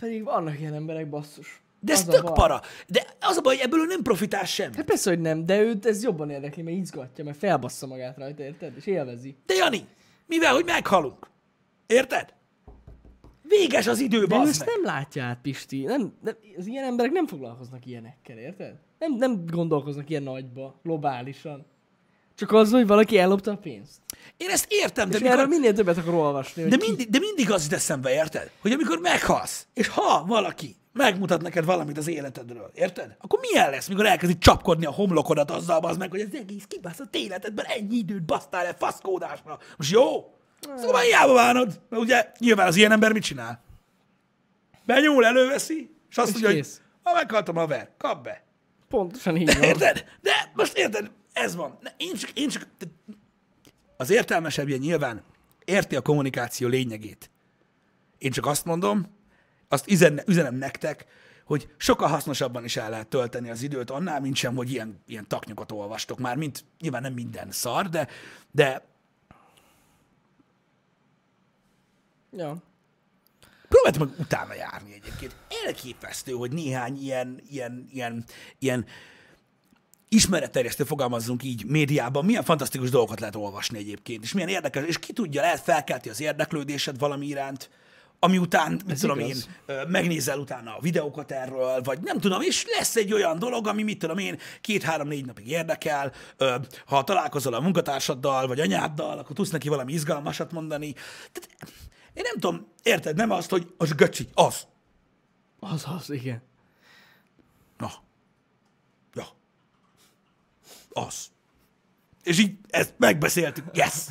Pedig vannak ilyen emberek, basszus. De ez Az tök para. De az a baj, hogy ebből nem profitál semmi. Hát persze, hogy nem, de őt ez jobban érdekli, mert izgatja, mert felbassza magát rajta, érted? És élvezi. De Jani, mivel, hogy meghalunk. Érted? Véges az idő, De ezt nem látja át, Pisti. Nem, nem, az ilyen emberek nem foglalkoznak ilyenekkel, érted? Nem, nem gondolkoznak ilyen nagyba, globálisan. Csak az, hogy valaki ellopta a pénzt. Én ezt értem, de És mikor, erről minél többet akar olvasni. De mindig, de mindig az jut eszembe, érted? Hogy amikor meghalsz, és ha valaki megmutat neked valamit az életedről, érted? Akkor milyen lesz, mikor elkezdi csapkodni a homlokodat azzal, az meg, hogy az egész kibaszott életedben ennyi időt basztál el faszkódásra. Most jó? Szóval hiába bánod, mert ugye nyilván az ilyen ember mit csinál? Benyúl, előveszi, és azt És mondja, hogy kész. ha meghaltam a ver, kap be. Pontosan így van. Érted? De most érted, ez van. Ne, én csak, én csak, az értelmesebbje nyilván érti a kommunikáció lényegét. Én csak azt mondom, azt üzen, üzenem nektek, hogy sokkal hasznosabban is el lehet tölteni az időt annál, mint sem, hogy ilyen, ilyen taknyokat olvastok már, mint nyilván nem minden szar, de, de Ja. próbáltam meg utána járni egyébként. Elképesztő, hogy néhány ilyen, ilyen, ilyen, ilyen ismeretterjesztő, fogalmazzunk így, médiában milyen fantasztikus dolgokat lehet olvasni egyébként, és milyen érdekes, és ki tudja, lehet felkelti az érdeklődésed valami iránt, ami után, mit tudom igaz. én, megnézel utána a videókat erről, vagy nem tudom, és lesz egy olyan dolog, ami, mit tudom én, két-három-négy napig érdekel, ha találkozol a munkatársaddal, vagy anyáddal, akkor tudsz neki valami izgalmasat mondani. Tehát, én nem tudom, érted, nem azt, hogy az göcsi, az. Az az, igen. Na. Ja. Az. És így ezt megbeszéltük. Yes.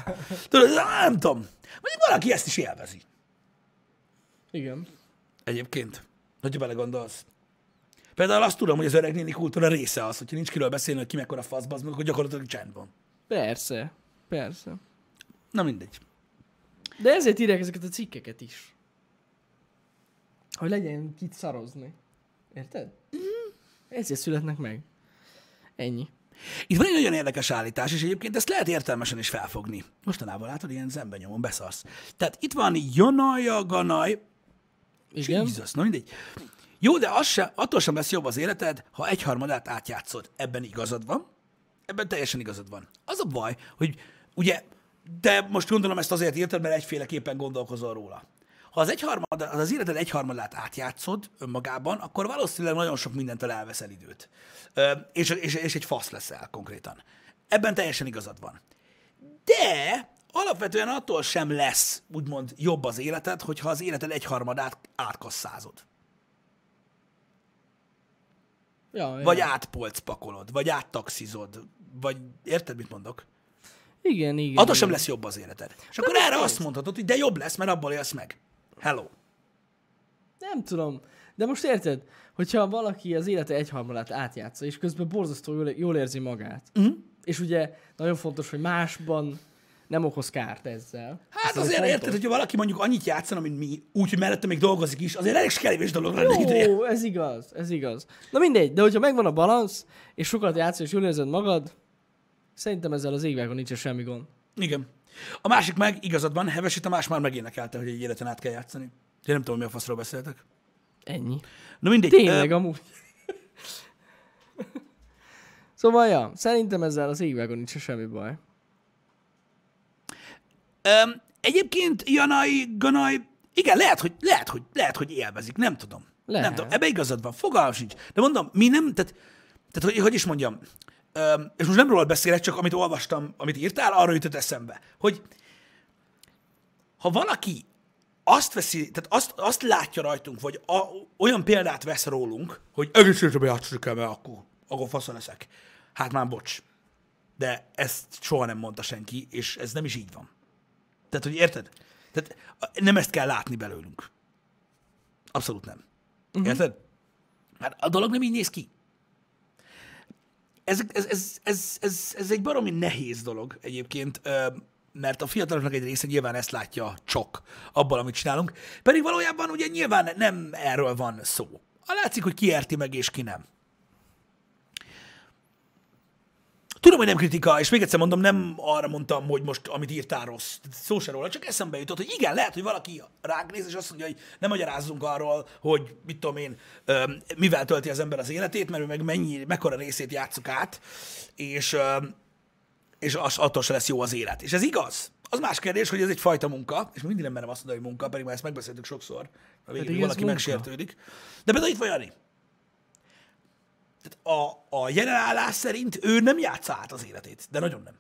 Tudod, nem tudom. Mondjuk valaki ezt is élvezi. Igen. Egyébként. Hogyha belegondolsz. Például azt tudom, hogy az öreg néni kultúra része az, hogyha nincs kiről beszélni, hogy ki mekkora faszba, az akkor gyakorlatilag csend van. Persze. Persze. Na mindegy. De ezért írják ezeket a cikkeket is. Hogy legyen kit szarozni. Érted? Ezért születnek meg. Ennyi. Itt van egy nagyon érdekes állítás, és egyébként ezt lehet értelmesen is felfogni. Mostanában látod, ilyen zemben nyomon beszarsz. Tehát itt van Jonaja, Ganaj, Igen. Jesus, na mindegy. Jó, de az sem, attól sem lesz jobb az életed, ha egyharmadát átjátszod. Ebben igazad van. Ebben teljesen igazad van. Az a baj, hogy ugye, de most gondolom ezt azért írtad, mert egyféleképpen gondolkozol róla. Ha az, egyharmad, az, az életed egyharmadát átjátszod önmagában, akkor valószínűleg nagyon sok mindentől elveszel időt. Ö, és, és, és egy fasz leszel konkrétan. Ebben teljesen igazad van. De alapvetően attól sem lesz, úgymond jobb az életed, hogyha az életed egyharmadát átkasszázod. Ja, ja. Vagy átpolcpakolod, vagy áttaxizod, vagy érted, mit mondok? Igen, igen. Attól sem lesz jobb az életed. És akkor erre azt mondhatod, hogy de jobb lesz, mert abból élsz meg. Hello. Nem tudom. De most érted, hogyha valaki az élete egyharmadát átjátsza, és közben borzasztó jól, jól érzi magát, uh-huh. és ugye nagyon fontos, hogy másban nem okoz kárt ezzel. Hát Ez azért fontos. érted, hogyha valaki mondjuk annyit játszana, mint mi, úgy, hogy mellette még dolgozik is, azért elég kevés dolog lenne. Jó, ez igaz, ez igaz. Na mindegy, de hogyha megvan a balansz, és sokat játszol, és jól érzed magad, szerintem ezzel az égvágon nincs semmi gond. Igen. A másik meg, igazad van, Hevesi Tamás már megénekelte, hogy egy életen át kell játszani. Én nem tudom, mi a faszról beszéltek. Ennyi. Na mindegy. Tényleg, ö, amúgy. szóval, ja, szerintem ezzel az égvágon nincs semmi baj. Öm, egyébként Janai, Ganai, igen, lehet, hogy, lehet, hogy, lehet, hogy élvezik, nem tudom. Lehet. Nem tudom, ebbe igazad van, fogalmam sincs. De mondom, mi nem, tehát, tehát hogy, hogy is mondjam, öm, és most nem róla beszélek, csak amit olvastam, amit írtál, arra jutott eszembe, hogy ha valaki azt veszi, tehát azt, azt látja rajtunk, vagy a, olyan példát vesz rólunk, hogy egész életben játszani kell, mert akkor, akkor fasza leszek. hát már bocs. De ezt soha nem mondta senki, és ez nem is így van. Tehát, hogy érted? Tehát nem ezt kell látni belőlünk. Abszolút nem. Uh-huh. Érted? Hát a dolog nem így néz ki. Ez, ez, ez, ez, ez, egy baromi nehéz dolog egyébként, mert a fiataloknak egy része nyilván ezt látja csak abban, amit csinálunk, pedig valójában ugye nyilván nem erről van szó. A látszik, hogy ki érti meg és ki nem. Tudom, hogy nem kritika, és még egyszer mondom, nem arra mondtam, hogy most amit írtál rossz. Szó se róla, csak eszembe jutott, hogy igen, lehet, hogy valaki ránk néz, és azt mondja, hogy nem magyarázzunk arról, hogy mit tudom én, mivel tölti az ember az életét, mert ő meg mennyi, mekkora részét játszuk át, és, és az, attól se lesz jó az élet. És ez igaz. Az más kérdés, hogy ez egy fajta munka, és mindig nem merem azt mondani, hogy munka, pedig már ezt megbeszéltük sokszor, a végén valaki munka. megsértődik. De például itt van Jani. Tehát a, a jelenállás szerint ő nem játsza át az életét, de nagyon nem.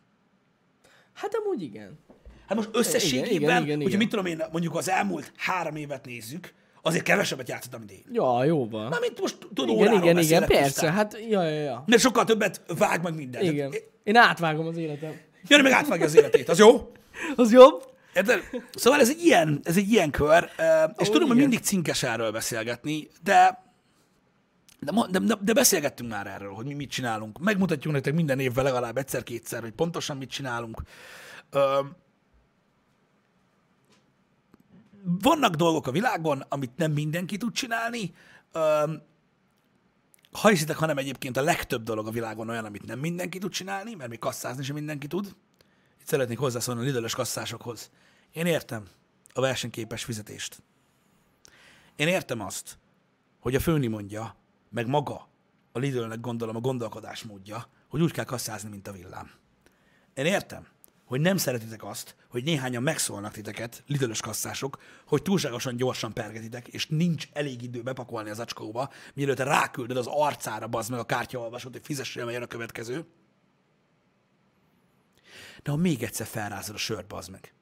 Hát amúgy igen. Hát most összességében, igen, igen, igen, hogyha igen. mit tudom én, mondjuk az elmúlt három évet nézzük, azért kevesebbet játszott, mint én. Ja, jó van. Mármint most tudod, Igen, igen, igen, persze. tisztán. Hát, ja, ja, ja. Mert sokkal többet vág meg minden. Igen. Tehát, Én átvágom az életem. Jani meg átvágja az életét, az jó? <laughs> Az jobb? Érted? Szóval ez egy ilyen, ez egy ilyen kör, és tudom, hogy igen. mindig cinkes erről beszélgetni, de de, de, de, beszélgettünk már erről, hogy mi mit csinálunk. Megmutatjuk nektek minden évvel legalább egyszer-kétszer, hogy pontosan mit csinálunk. Ö, vannak dolgok a világon, amit nem mindenki tud csinálni. Ö, ha hiszitek, hanem egyébként a legtöbb dolog a világon olyan, amit nem mindenki tud csinálni, mert még kasszázni sem mindenki tud. Itt szeretnék hozzászólni a lidős kasszásokhoz. Én értem a versenyképes fizetést. Én értem azt, hogy a főni mondja, meg maga a Lidlnek gondolom a gondolkodásmódja, hogy úgy kell kasszázni, mint a villám. Én értem, hogy nem szeretitek azt, hogy néhányan megszólnak titeket, lidölös kasszások, hogy túlságosan gyorsan pergetitek, és nincs elég idő bepakolni az acskóba, mielőtt ráküldöd az arcára, bazd meg a kártyaolvasót, hogy fizessél, mert jön a következő. De ha még egyszer felrázod a sört, bazd meg.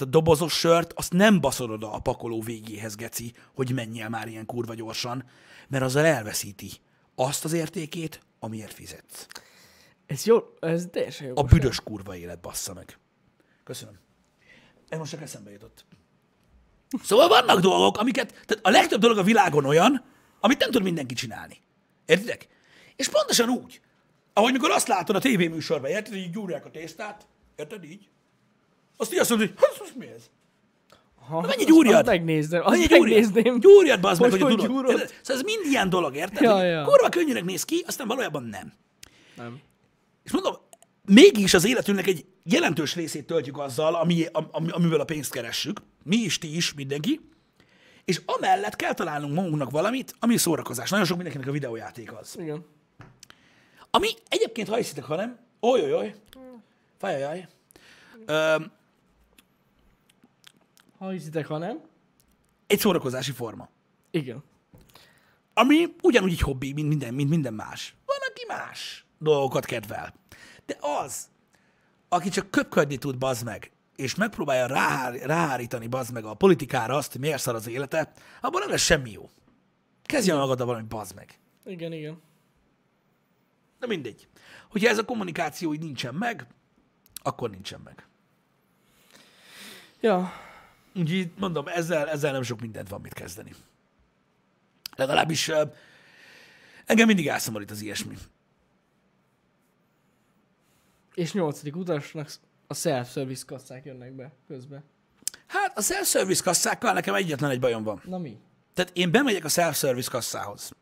Tehát a dobozos sört, azt nem baszod oda a pakoló végéhez, geci, hogy menjél már ilyen kurva gyorsan, mert azzal elveszíti azt az értékét, amiért fizetsz. Ez jó, ez teljesen jó. A büdös kurva élet bassza meg. Köszönöm. Ez most csak eszembe jutott. Szóval vannak dolgok, amiket, tehát a legtöbb dolog a világon olyan, amit nem tud mindenki csinálni. Értitek? És pontosan úgy, ahogy mikor azt látod a tévéműsorban, érted, hogy így gyúrják a tésztát, érted így? Azt így azt mondod, hogy hát, mi ez? Ha, Mennyi azt- gyúrjad? azt Megnézem, azt gyúrjad? megnézném. Gyúrjad, bazd meg, Hogy hogy, tudod. Szóval ez mind ilyen dolog, érted? Ja, ja. Kurva könnyűnek néz ki, aztán valójában nem. Nem. És mondom, mégis az életünknek egy jelentős részét töltjük azzal, ami, ami, amivel a pénzt keressük. Mi is, ti is, mindenki. És amellett kell találnunk magunknak valamit, ami szórakozás. Nagyon sok mindenkinek a videójáték az. Igen. Ami egyébként, ha hiszitek, ha nem, oly, oly, oly, fajajaj. Ö, Ha hiszitek, ha nem. egy szórakozási forma. Igen. Ami ugyanúgy egy hobbi, mint minden, mint minden más. Van, aki más dolgokat kedvel. De az, aki csak köpködni tud, bazd meg, és megpróbálja ráhár, ráhárítani, bazd meg a politikára azt, hogy miért szar az élete, abban nem lesz semmi jó. Kezdjen magaddal valami, bazd meg. Igen, igen. De mindegy. Hogyha ez a kommunikáció így nincsen meg, akkor nincsen meg. Ja. Úgyhogy mondom, ezzel, ezzel nem sok mindent van mit kezdeni. Legalábbis engem mindig elszomorít az ilyesmi. És nyolcadik utasnak a self-service kasszák jönnek be közben. Hát a self-service kasszákkal nekem egyetlen egy bajom van. Na mi? Tehát én bemegyek a self-service kasszához.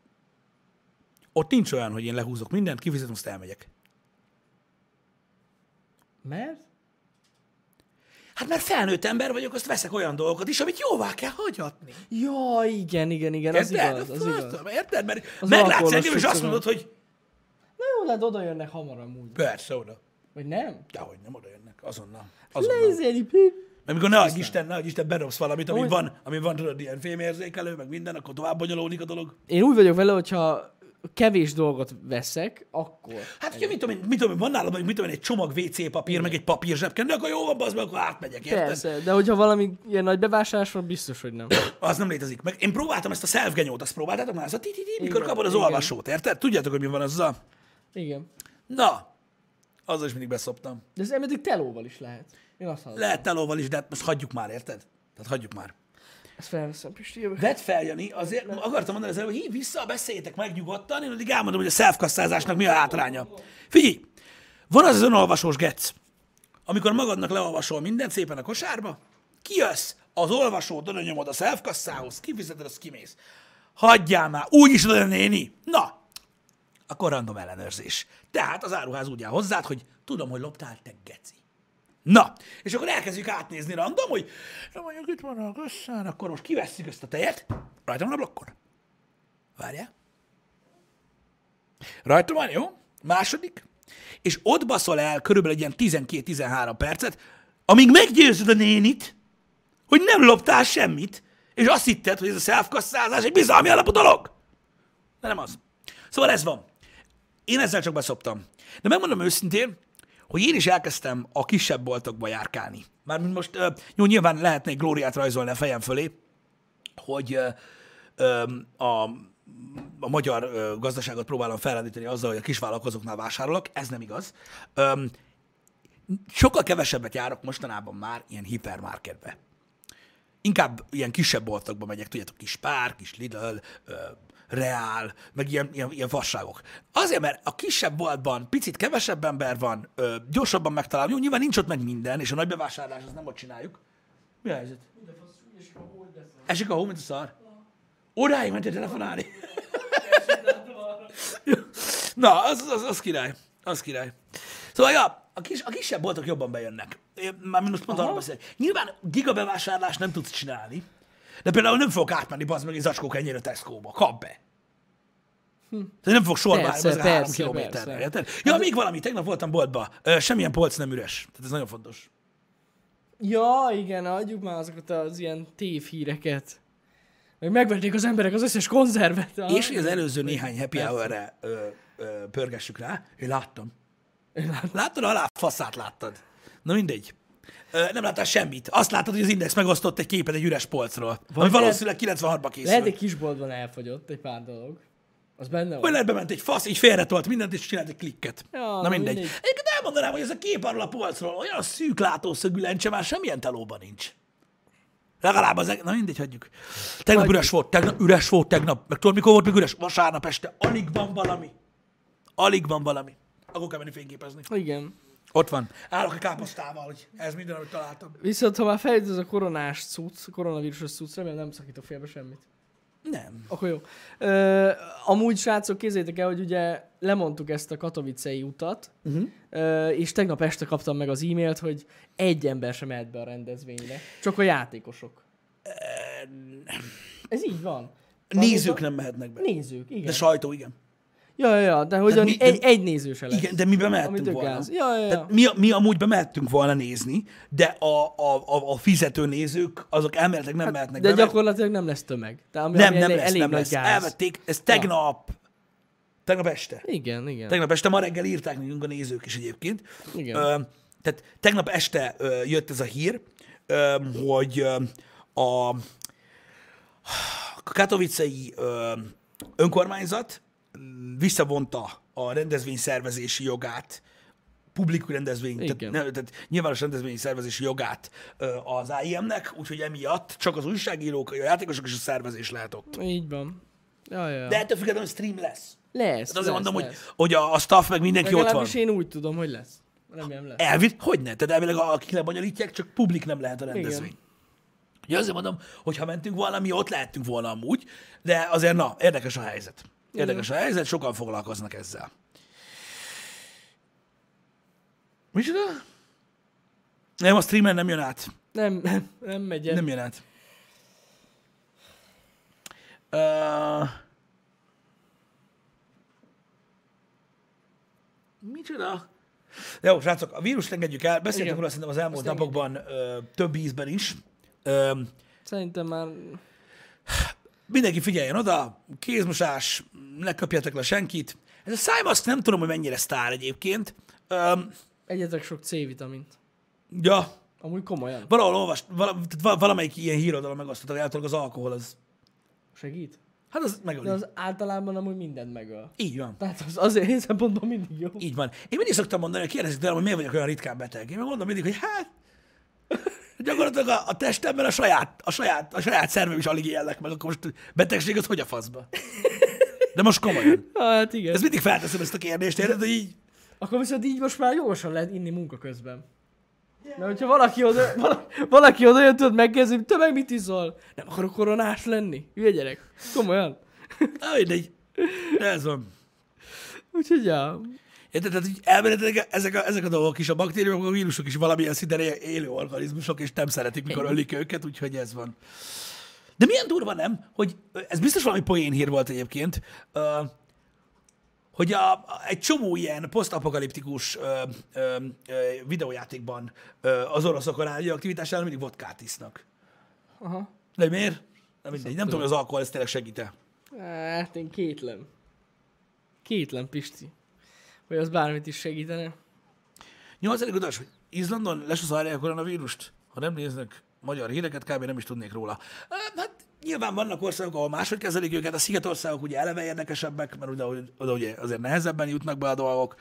Ott nincs olyan, hogy én lehúzok mindent, kifizetem, azt elmegyek. Mert? Hát mert felnőtt ember vagyok, azt veszek olyan dolgokat is, amit jóvá kell hagyatni. Ja, igen, igen, igen, az Érted? igaz, az igaz. Érted? Mert Az meglátsz engem, és azt mondod, hogy Na jó, lehet oda jönnek hamar amúgy. persze, oda. Vagy nem? Dehogy nem oda jönnek, azonnal. azonnal. Lézeli, pip. Mert mikor ne adj Isten, ne adj Isten, bedobsz valamit, ami van, ami van, tudod, ilyen fémérzékelő, meg minden, akkor tovább bonyolódik a dolog. Én úgy vagyok vele, hogyha kevés dolgot veszek, akkor. Hát, hogyha mit tudom, én, mit tudom, én, van nálam, mit tudom, én, egy csomag WC papír, meg egy papír zsebkendő, akkor jó van, az meg, akkor átmegyek, érted? Persze, de hogyha valami ilyen nagy bevásárlás van, biztos, hogy nem. Az nem létezik. Meg én próbáltam ezt a self-genyót, azt próbáltátok már? Ez a ti ti ti mikor kapod az igen. olvasót, érted? Tudjátok, hogy mi van azzal? Igen. Na, azzal is mindig beszoptam. De ez eddig telóval is lehet. Én azt hallom. Lehet telóval is, de hát most hagyjuk már, érted? Tehát hagyjuk már. Ezt felveszem, Pisti, jövök. Vedd fel, Jani, azért akartam mondani az előbb, hogy hív vissza, beszéljétek meg nyugodtan, én addig elmondom, hogy a self mi a hátránya. Figyelj, van az az önolvasós gec, amikor magadnak leolvasol mindent szépen a kosárba, kijössz, az olvasót oda nyomod a self kifizeted, azt kimész. Hagyjál már, úgy is oda néni. Na, akkor random ellenőrzés. Tehát az áruház úgy áll hozzád, hogy tudom, hogy loptál, te geci. Na, és akkor elkezdjük átnézni random, hogy na mondjuk itt van a köszön, akkor most kivesszük ezt a tejet, rajta van a blokkon. Várjál. Rajta van, jó? Második. És ott baszol el körülbelül egy ilyen 12-13 percet, amíg meggyőzöd a nénit, hogy nem loptál semmit, és azt hitted, hogy ez a self egy bizalmi alapú dolog. De nem az. Szóval ez van. Én ezzel csak beszoptam. De megmondom őszintén, hogy én is elkezdtem a kisebb boltokba járkálni. Mármint most, jó, nyilván lehetne egy glóriát rajzolni a fejem fölé, hogy a, a magyar gazdaságot próbálom fellendíteni azzal, hogy a kisvállalkozóknál vásárolok. Ez nem igaz. Sokkal kevesebbet járok mostanában már ilyen hipermarketbe. Inkább ilyen kisebb boltokba megyek, tudjátok, kis pár, kis Lidl, Reál, meg ilyen, ilyen, ilyen fasságok. Azért, mert a kisebb boltban picit kevesebb ember van, ö, gyorsabban megtalálom. Jó, nyilván nincs ott meg minden, és a nagy bevásárlás, azt nem ott csináljuk. Mi a helyzet? Esik a hó, mint a szar. Odáig mentél telefonálni. <laughs> Na, az, az, az király. Az király. Szóval, ja, a, kis, a kisebb boltok jobban bejönnek. Már most pont arról beszélek. Nyilván gigabevásárlás nem tudsz csinálni, de például nem fogok átmenni, bazd meg egy zacskó ennyire Tesco-ba. Kap be. Hm. nem fog sorba állni, az három kilométerre. Ja, még valami, tegnap voltam boltba, semmilyen polc nem üres. Tehát ez nagyon fontos. Ja, igen, adjuk már azokat az ilyen tévhíreket. Meg megvették az emberek az összes konzervet. Ah, És az előző néhány happy hour-re ö, ö, pörgessük rá, én láttam. Láttad alá? Faszát láttad. Na mindegy. Nem láttál semmit. Azt láttad, hogy az Index megosztott egy képet egy üres polcról, ami valószínűleg 96-ba készült. Lehet egy kisboltban elfogyott egy pár dolog. Az benne Vagy van. lehet bement egy fasz, így félretolt mindent, és csinált egy klikket. Ja, Na na mindegy. mindegy. Egyébként elmondanám, hogy ez a kép arról a polcról olyan szűk látószögű lencse már semmilyen telóban nincs. Legalább az... Na mindegy, hagyjuk. Tegnap Hagyjuk. üres volt, tegnap üres volt, tegnap. Meg tudod, mikor volt még üres? Vasárnap este. Alig van valami. Alig van valami. Akkor kell menni fényképezni. Igen. Ott van. Állok a káposztával, hogy ez minden, amit találtam. Viszont ha már feljött ez a koronás cucc, koronavírusos cucc, remélem nem szakítok félbe semmit. Nem. Akkor jó. Ö, amúgy, srácok, kézzétek el, hogy ugye lemondtuk ezt a katowicei utat, uh-huh. ö, és tegnap este kaptam meg az e-mailt, hogy egy ember sem mehet be a rendezvényre. Csak a játékosok. Ez így van. Nézők nem mehetnek be. Nézők, igen. De sajtó, igen. Ja, ja, ja, de hogy Tehát mi, egy, de- egy néző se lesz. Igen, de mi bemehettünk volna. gáz. Ja, ja, ja. Tehát mi, mi amúgy bemehettünk volna nézni, de a, a, a, a fizető nézők, azok elméletileg nem mehetnek Hát, de be, gyakorlatilag nem lesz tömeg. Tehát ami, Nem, ami nem elég, lesz, elég nem lesz. gáz. Elvették, ez tegnap, tegnap este. Igen, igen. Tegnap este, ma reggel írták nekünk a nézők is egyébként. Igen. Ö, tehát tegnap este ö, jött ez a hír, ö, hogy ö, a, a katowicei ö, önkormányzat visszavonta a rendezvény szervezési jogát, publikus rendezvény, tehát, Igen. ne, tehát nyilvános rendezvény szervezési jogát az AIM-nek, úgyhogy emiatt csak az újságírók, a játékosok és a szervezés lehet ott. Így van. Ja, ja. De ettől függetlenül stream lesz. lesz, Tehát azért lesz, mondom, hogy, lesz. hogy a, a staff meg mindenki ott van. Én úgy tudom, hogy lesz. Remélem lesz. Elvitt, hogy ne? Tehát elvileg akik lebonyolítják, csak publik nem lehet a rendezvény. Igen. Ugye azért mondom, hogy ha mentünk volna, mi ott lehettünk volna amúgy, de azért na, érdekes a helyzet. Érdekes a helyzet, sokan foglalkoznak ezzel. Micsoda? Nem, a streamen nem jön át. Nem, nem, nem megy el. Nem jön át. Uh, micsoda? Jó, srácok, a vírust engedjük el. Beszéltünk róla szerintem az elmúlt Azt napokban ö, több ízben is. Ö, Szerintem már... mindenki figyeljen oda, kézmosás, ne köpjetek le senkit. Ez a szájmaszk nem tudom, hogy mennyire sztár egyébként. Öm, Egyetek sok C-vitamint. ja, Amúgy komolyan. valahol olvast, vala, tehát val- valamelyik ilyen híradalom megosztotta, hogy általában az alkohol az, Segít? hát az megöli. De az általában amúgy mindent megöl. Így van. Tehát az azért én szempontból mindig jó. Így van. Én mindig szoktam mondani, hogy kérdezik tőlem, hogy miért vagyok olyan ritkán beteg. Én meg mondom mindig, hogy hát, gyakorlatilag a, a testemben a saját, a saját, a saját szervem is alig élnek meg, akkor most betegség az hogy a faszba? De most komolyan. <laughs> Hát igen. Ez mindig felteszem ezt a kérdést, érted, hogy így, Akkor viszont így most már jogosan lehet inni munka közben. Mert hogyha valaki oda, valaki, oda jön, tudod megkérdezni, te meg mit iszol? Nem akarok koronás lenni? Hülye gyerek. Komolyan. na mindegy. De ez van. Úgyhogy ja. Érted, tehát így elméletileg ezek a, ezek a dolgok is, a baktériumok, a vírusok is valamilyen szinten él- élő organizmusok, és nem szeretik, mikor ölik őket, úgyhogy ez van. De milyen durva nem, hogy ez biztos valami poén hír volt egyébként, hogy a, egy csomó ilyen posztapokaliptikus videójátékban ö, az oroszok a rádióaktivitásnál mindig vodkát isznak. Aha. De miért? Nem mindegy. Nem tudom, hogy az alkohol ez tényleg segít-e. Hát én kétlem. Kétlem, Pisti. Hogy az bármit is segítene. Nyolcadik utas, hogy Izlandon lesaszárják a koronavírust? Ha nem néznek magyar híreket, kb. nem is tudnék róla. Hát nyilván vannak országok, ahol máshogy kezelik őket, a szigetországok ugye eleve érdekesebbek, mert oda, oda ugye azért nehezebben jutnak be a dolgok.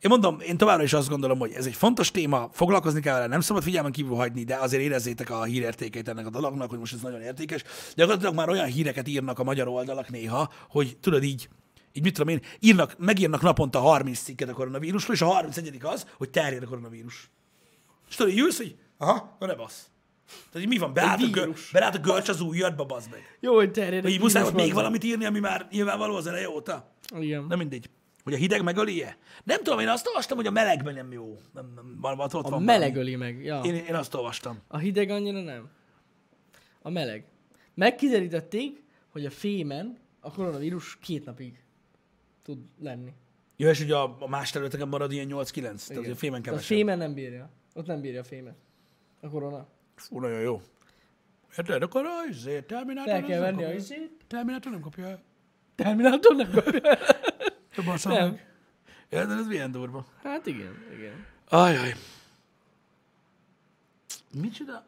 Én mondom, én továbbra is azt gondolom, hogy ez egy fontos téma, foglalkozni kell vele, nem szabad figyelmen kívül hagyni, de azért érezzétek a hírértékeit ennek a dolognak, hogy most ez nagyon értékes. Gyakorlatilag már olyan híreket írnak a magyar oldalak néha, hogy tudod így, így mit tudom én, írnak, megírnak naponta 30 cikket a koronavírusról, és a 31 az, hogy terjed a koronavírus. És tudod, így ülsz, hogy aha, na ne basz. Tehát így mi van? Beállt a, gö- vírus. beállt a görcs az ujjadba, bazd meg. Jó, hogy terjed. Hogy így muszáj még van. valamit írni, ami már nyilvánvaló az eleje óta. Igen. Nem mindegy. Hogy a hideg megöli-e? Nem tudom, én azt olvastam, hogy a melegben nem jó. Nem, nem, van, ott, ott A van meleg valami. öli meg. Ja. Én, én azt olvastam. A hideg annyira nem. A meleg. Megkiderítették, hogy a fémen a koronavírus két napig tud lenni. Jó, és ugye a, a más területeken marad ilyen 8-9, tehát Igen. a fémen A kevesebb. fémen nem bírja. Ott nem bírja a fémet. A korona. Fú, nagyon jó. Érted? Akkor a izé, Terminátor, Fel kell nem venni a izét. Terminátor nem kapja. Terminátor nem kapja. <laughs> Bassza Nem. meg. Érted, ez milyen durva. Hát igen, igen. Ajaj. Micsoda?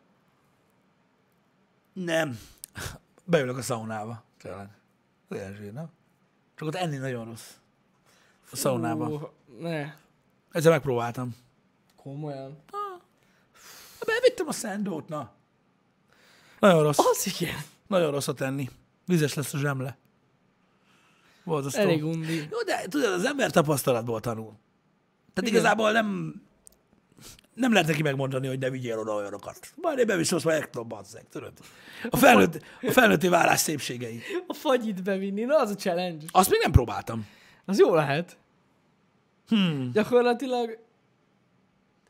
Nem. Beülök a szaunába. Tényleg. Az Erzsé, nem? Csak ott enni nagyon rossz. A szaunába. Ne. Egyszer megpróbáltam. Komolyan. Bevittem a szendót, na. Nagyon rossz. Az igen. Nagyon rossz a tenni. Vizes lesz a zsemle. Az Elég undi. Jó, de tudod, az ember tapasztalatból tanul. Tehát Igen. igazából nem, nem lehet neki megmondani, hogy ne vigyél oda olyanokat. Majd én bevisz, azt tudom, bazzeg, tudod. A, felnőtt, a felnőtti válás szépségei. A fagyit bevinni, na az a challenge. Azt még nem próbáltam. Az jó lehet. Hmm. Gyakorlatilag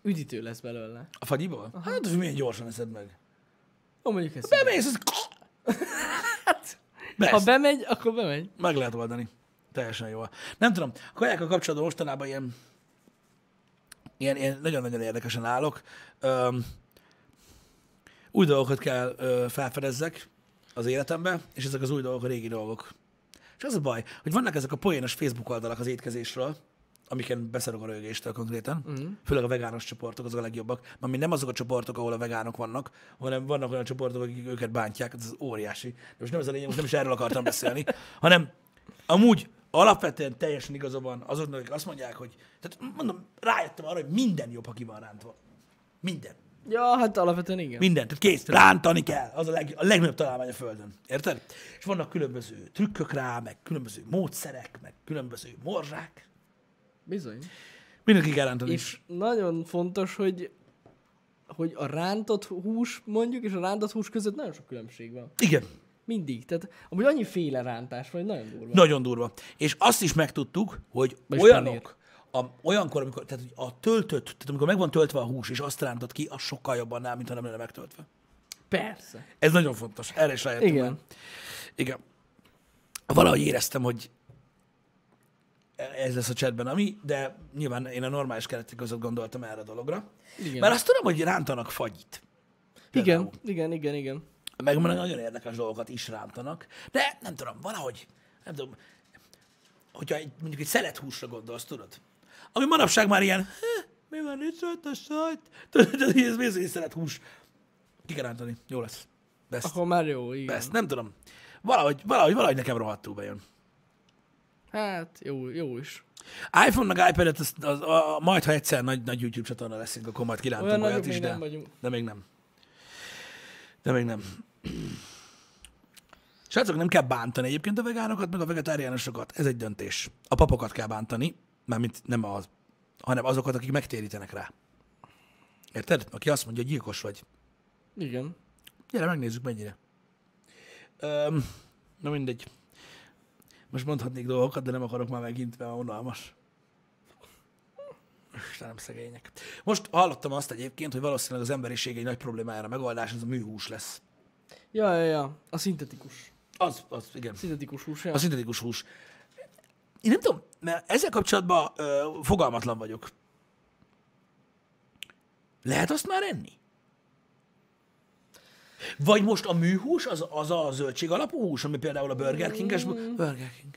üdítő lesz belőle. A fagyiból? Hát, hogy milyen gyorsan eszed meg. Ó, mondjuk ezt. Bemész, az... Best. Ha bemegy, akkor bemegy. Meg lehet oldani. Teljesen jól. Nem tudom, a kajákkal kapcsolatban mostanában ilyen, ilyen, ilyen nagyon-nagyon érdekesen állok. Öm, új dolgokat kell ö, felfedezzek az életembe, és ezek az új dolgok a régi dolgok. És az a baj, hogy vannak ezek a poénos Facebook oldalak az étkezésről, amiken beszarok a rögéstől konkrétan, mm. főleg a vegános csoportok, azok a legjobbak, mert nem azok a csoportok, ahol a vegánok vannak, hanem vannak olyan csoportok, akik őket bántják, ez óriási. De most nem ez a lényeg, most nem is erről akartam beszélni, <laughs> hanem amúgy alapvetően teljesen igaza van azoknak, akik azt mondják, hogy, tehát mondom, rájöttem arra, hogy minden jobb, ha ki van rántva. Minden. Ja, hát alapvetően igen. Minden. Tehát kész, rántani kell. Az a, leg, a legnagyobb találmány a Földön. Érted? És vannak különböző trükkök rá, meg különböző módszerek, meg különböző morzsák. Bizony. Mindenki kell rántani. És nagyon fontos, hogy hogy a rántott hús mondjuk, és a rántott hús között nagyon sok különbség van. Igen, Mindig. Tehát amúgy annyi féle rántás van, hogy nagyon durva. nagyon durva. És azt is megtudtuk, hogy Vagyis olyanok, a, olyankor, amikor, tehát a töltött, tehát amikor meg van töltve a hús, és azt rántott ki, az sokkal jobban annál, mint ha nem lenne megtöltve. Persze. Ez nagyon fontos. Erre is rájöttem. Igen. már. Igen. Valahogy éreztem, hogy ez lesz a chatben, ami, de nyilván én a normális keretek között gondoltam erre a dologra. Igen. Mert azt tudom, hogy rántanak fagyit. Igen, igen, igen, igen. Meg nagyon érdekes dolgokat is rántanak, de nem tudom, valahogy, nem tudom, hogyha egy, mondjuk egy szelethúsra gondolsz, tudod, ami manapság már ilyen, "Hé, mi van itt rajta a sajt? Tudod, ez mi az, hogy szelethús? Ki kell rántani, jó lesz. Best. Akkor már jó, igen. Best, nem tudom. Valahogy, valahogy, valahogy nekem rohadtul bejön. Hát, jó, jó is. iPhone meg iPad-et, az, az, a, a, majd ha egyszer nagy, nagy YouTube csatorna leszünk, akkor majd kirántunk olyat is, de, de még nem. De még nem. Srácok, nem kell bántani egyébként a vegánokat, meg a vegetáriánusokat. Ez egy döntés. A papokat kell bántani, mármint nem az, hanem azokat, akik megtérítenek rá. Érted? Aki azt mondja, hogy gyilkos vagy. Igen. Gyere, megnézzük mennyire. Öm, na mindegy. Most mondhatnék dolgokat, de nem akarok már megint, mert unalmas. Istenem, szegények. Most hallottam azt egyébként, hogy valószínűleg az emberiség egy nagy problémájára megoldás, ez a műhús lesz. Ja, ja, ja. A szintetikus. Az, az, igen. Szintetikus hús, ja. A szintetikus hús. Én nem tudom, mert ezzel kapcsolatban ö, fogalmatlan vagyok. Lehet azt már enni? Vagy most a műhús az, az a zöldség alapú hús, ami például a Burger King-es... bu- Burger King.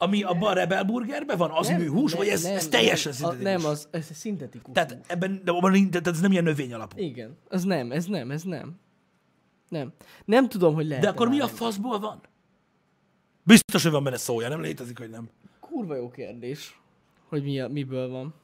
Ami abban a Rebel Burgerben van, az műhús, vagy ez, ez teljesen a, szintetikus? Nem, az, ez szintetikus. Tehát ebben, de abban, tehát ez nem ilyen növény alapú. Igen. Az nem, ez nem, ez nem. Nem. Nem tudom, hogy lehet. De akkor mi a faszból van? Biztos, hogy van benne szója, nem létezik, hogy nem. Kurva jó kérdés, hogy mi a, miből van.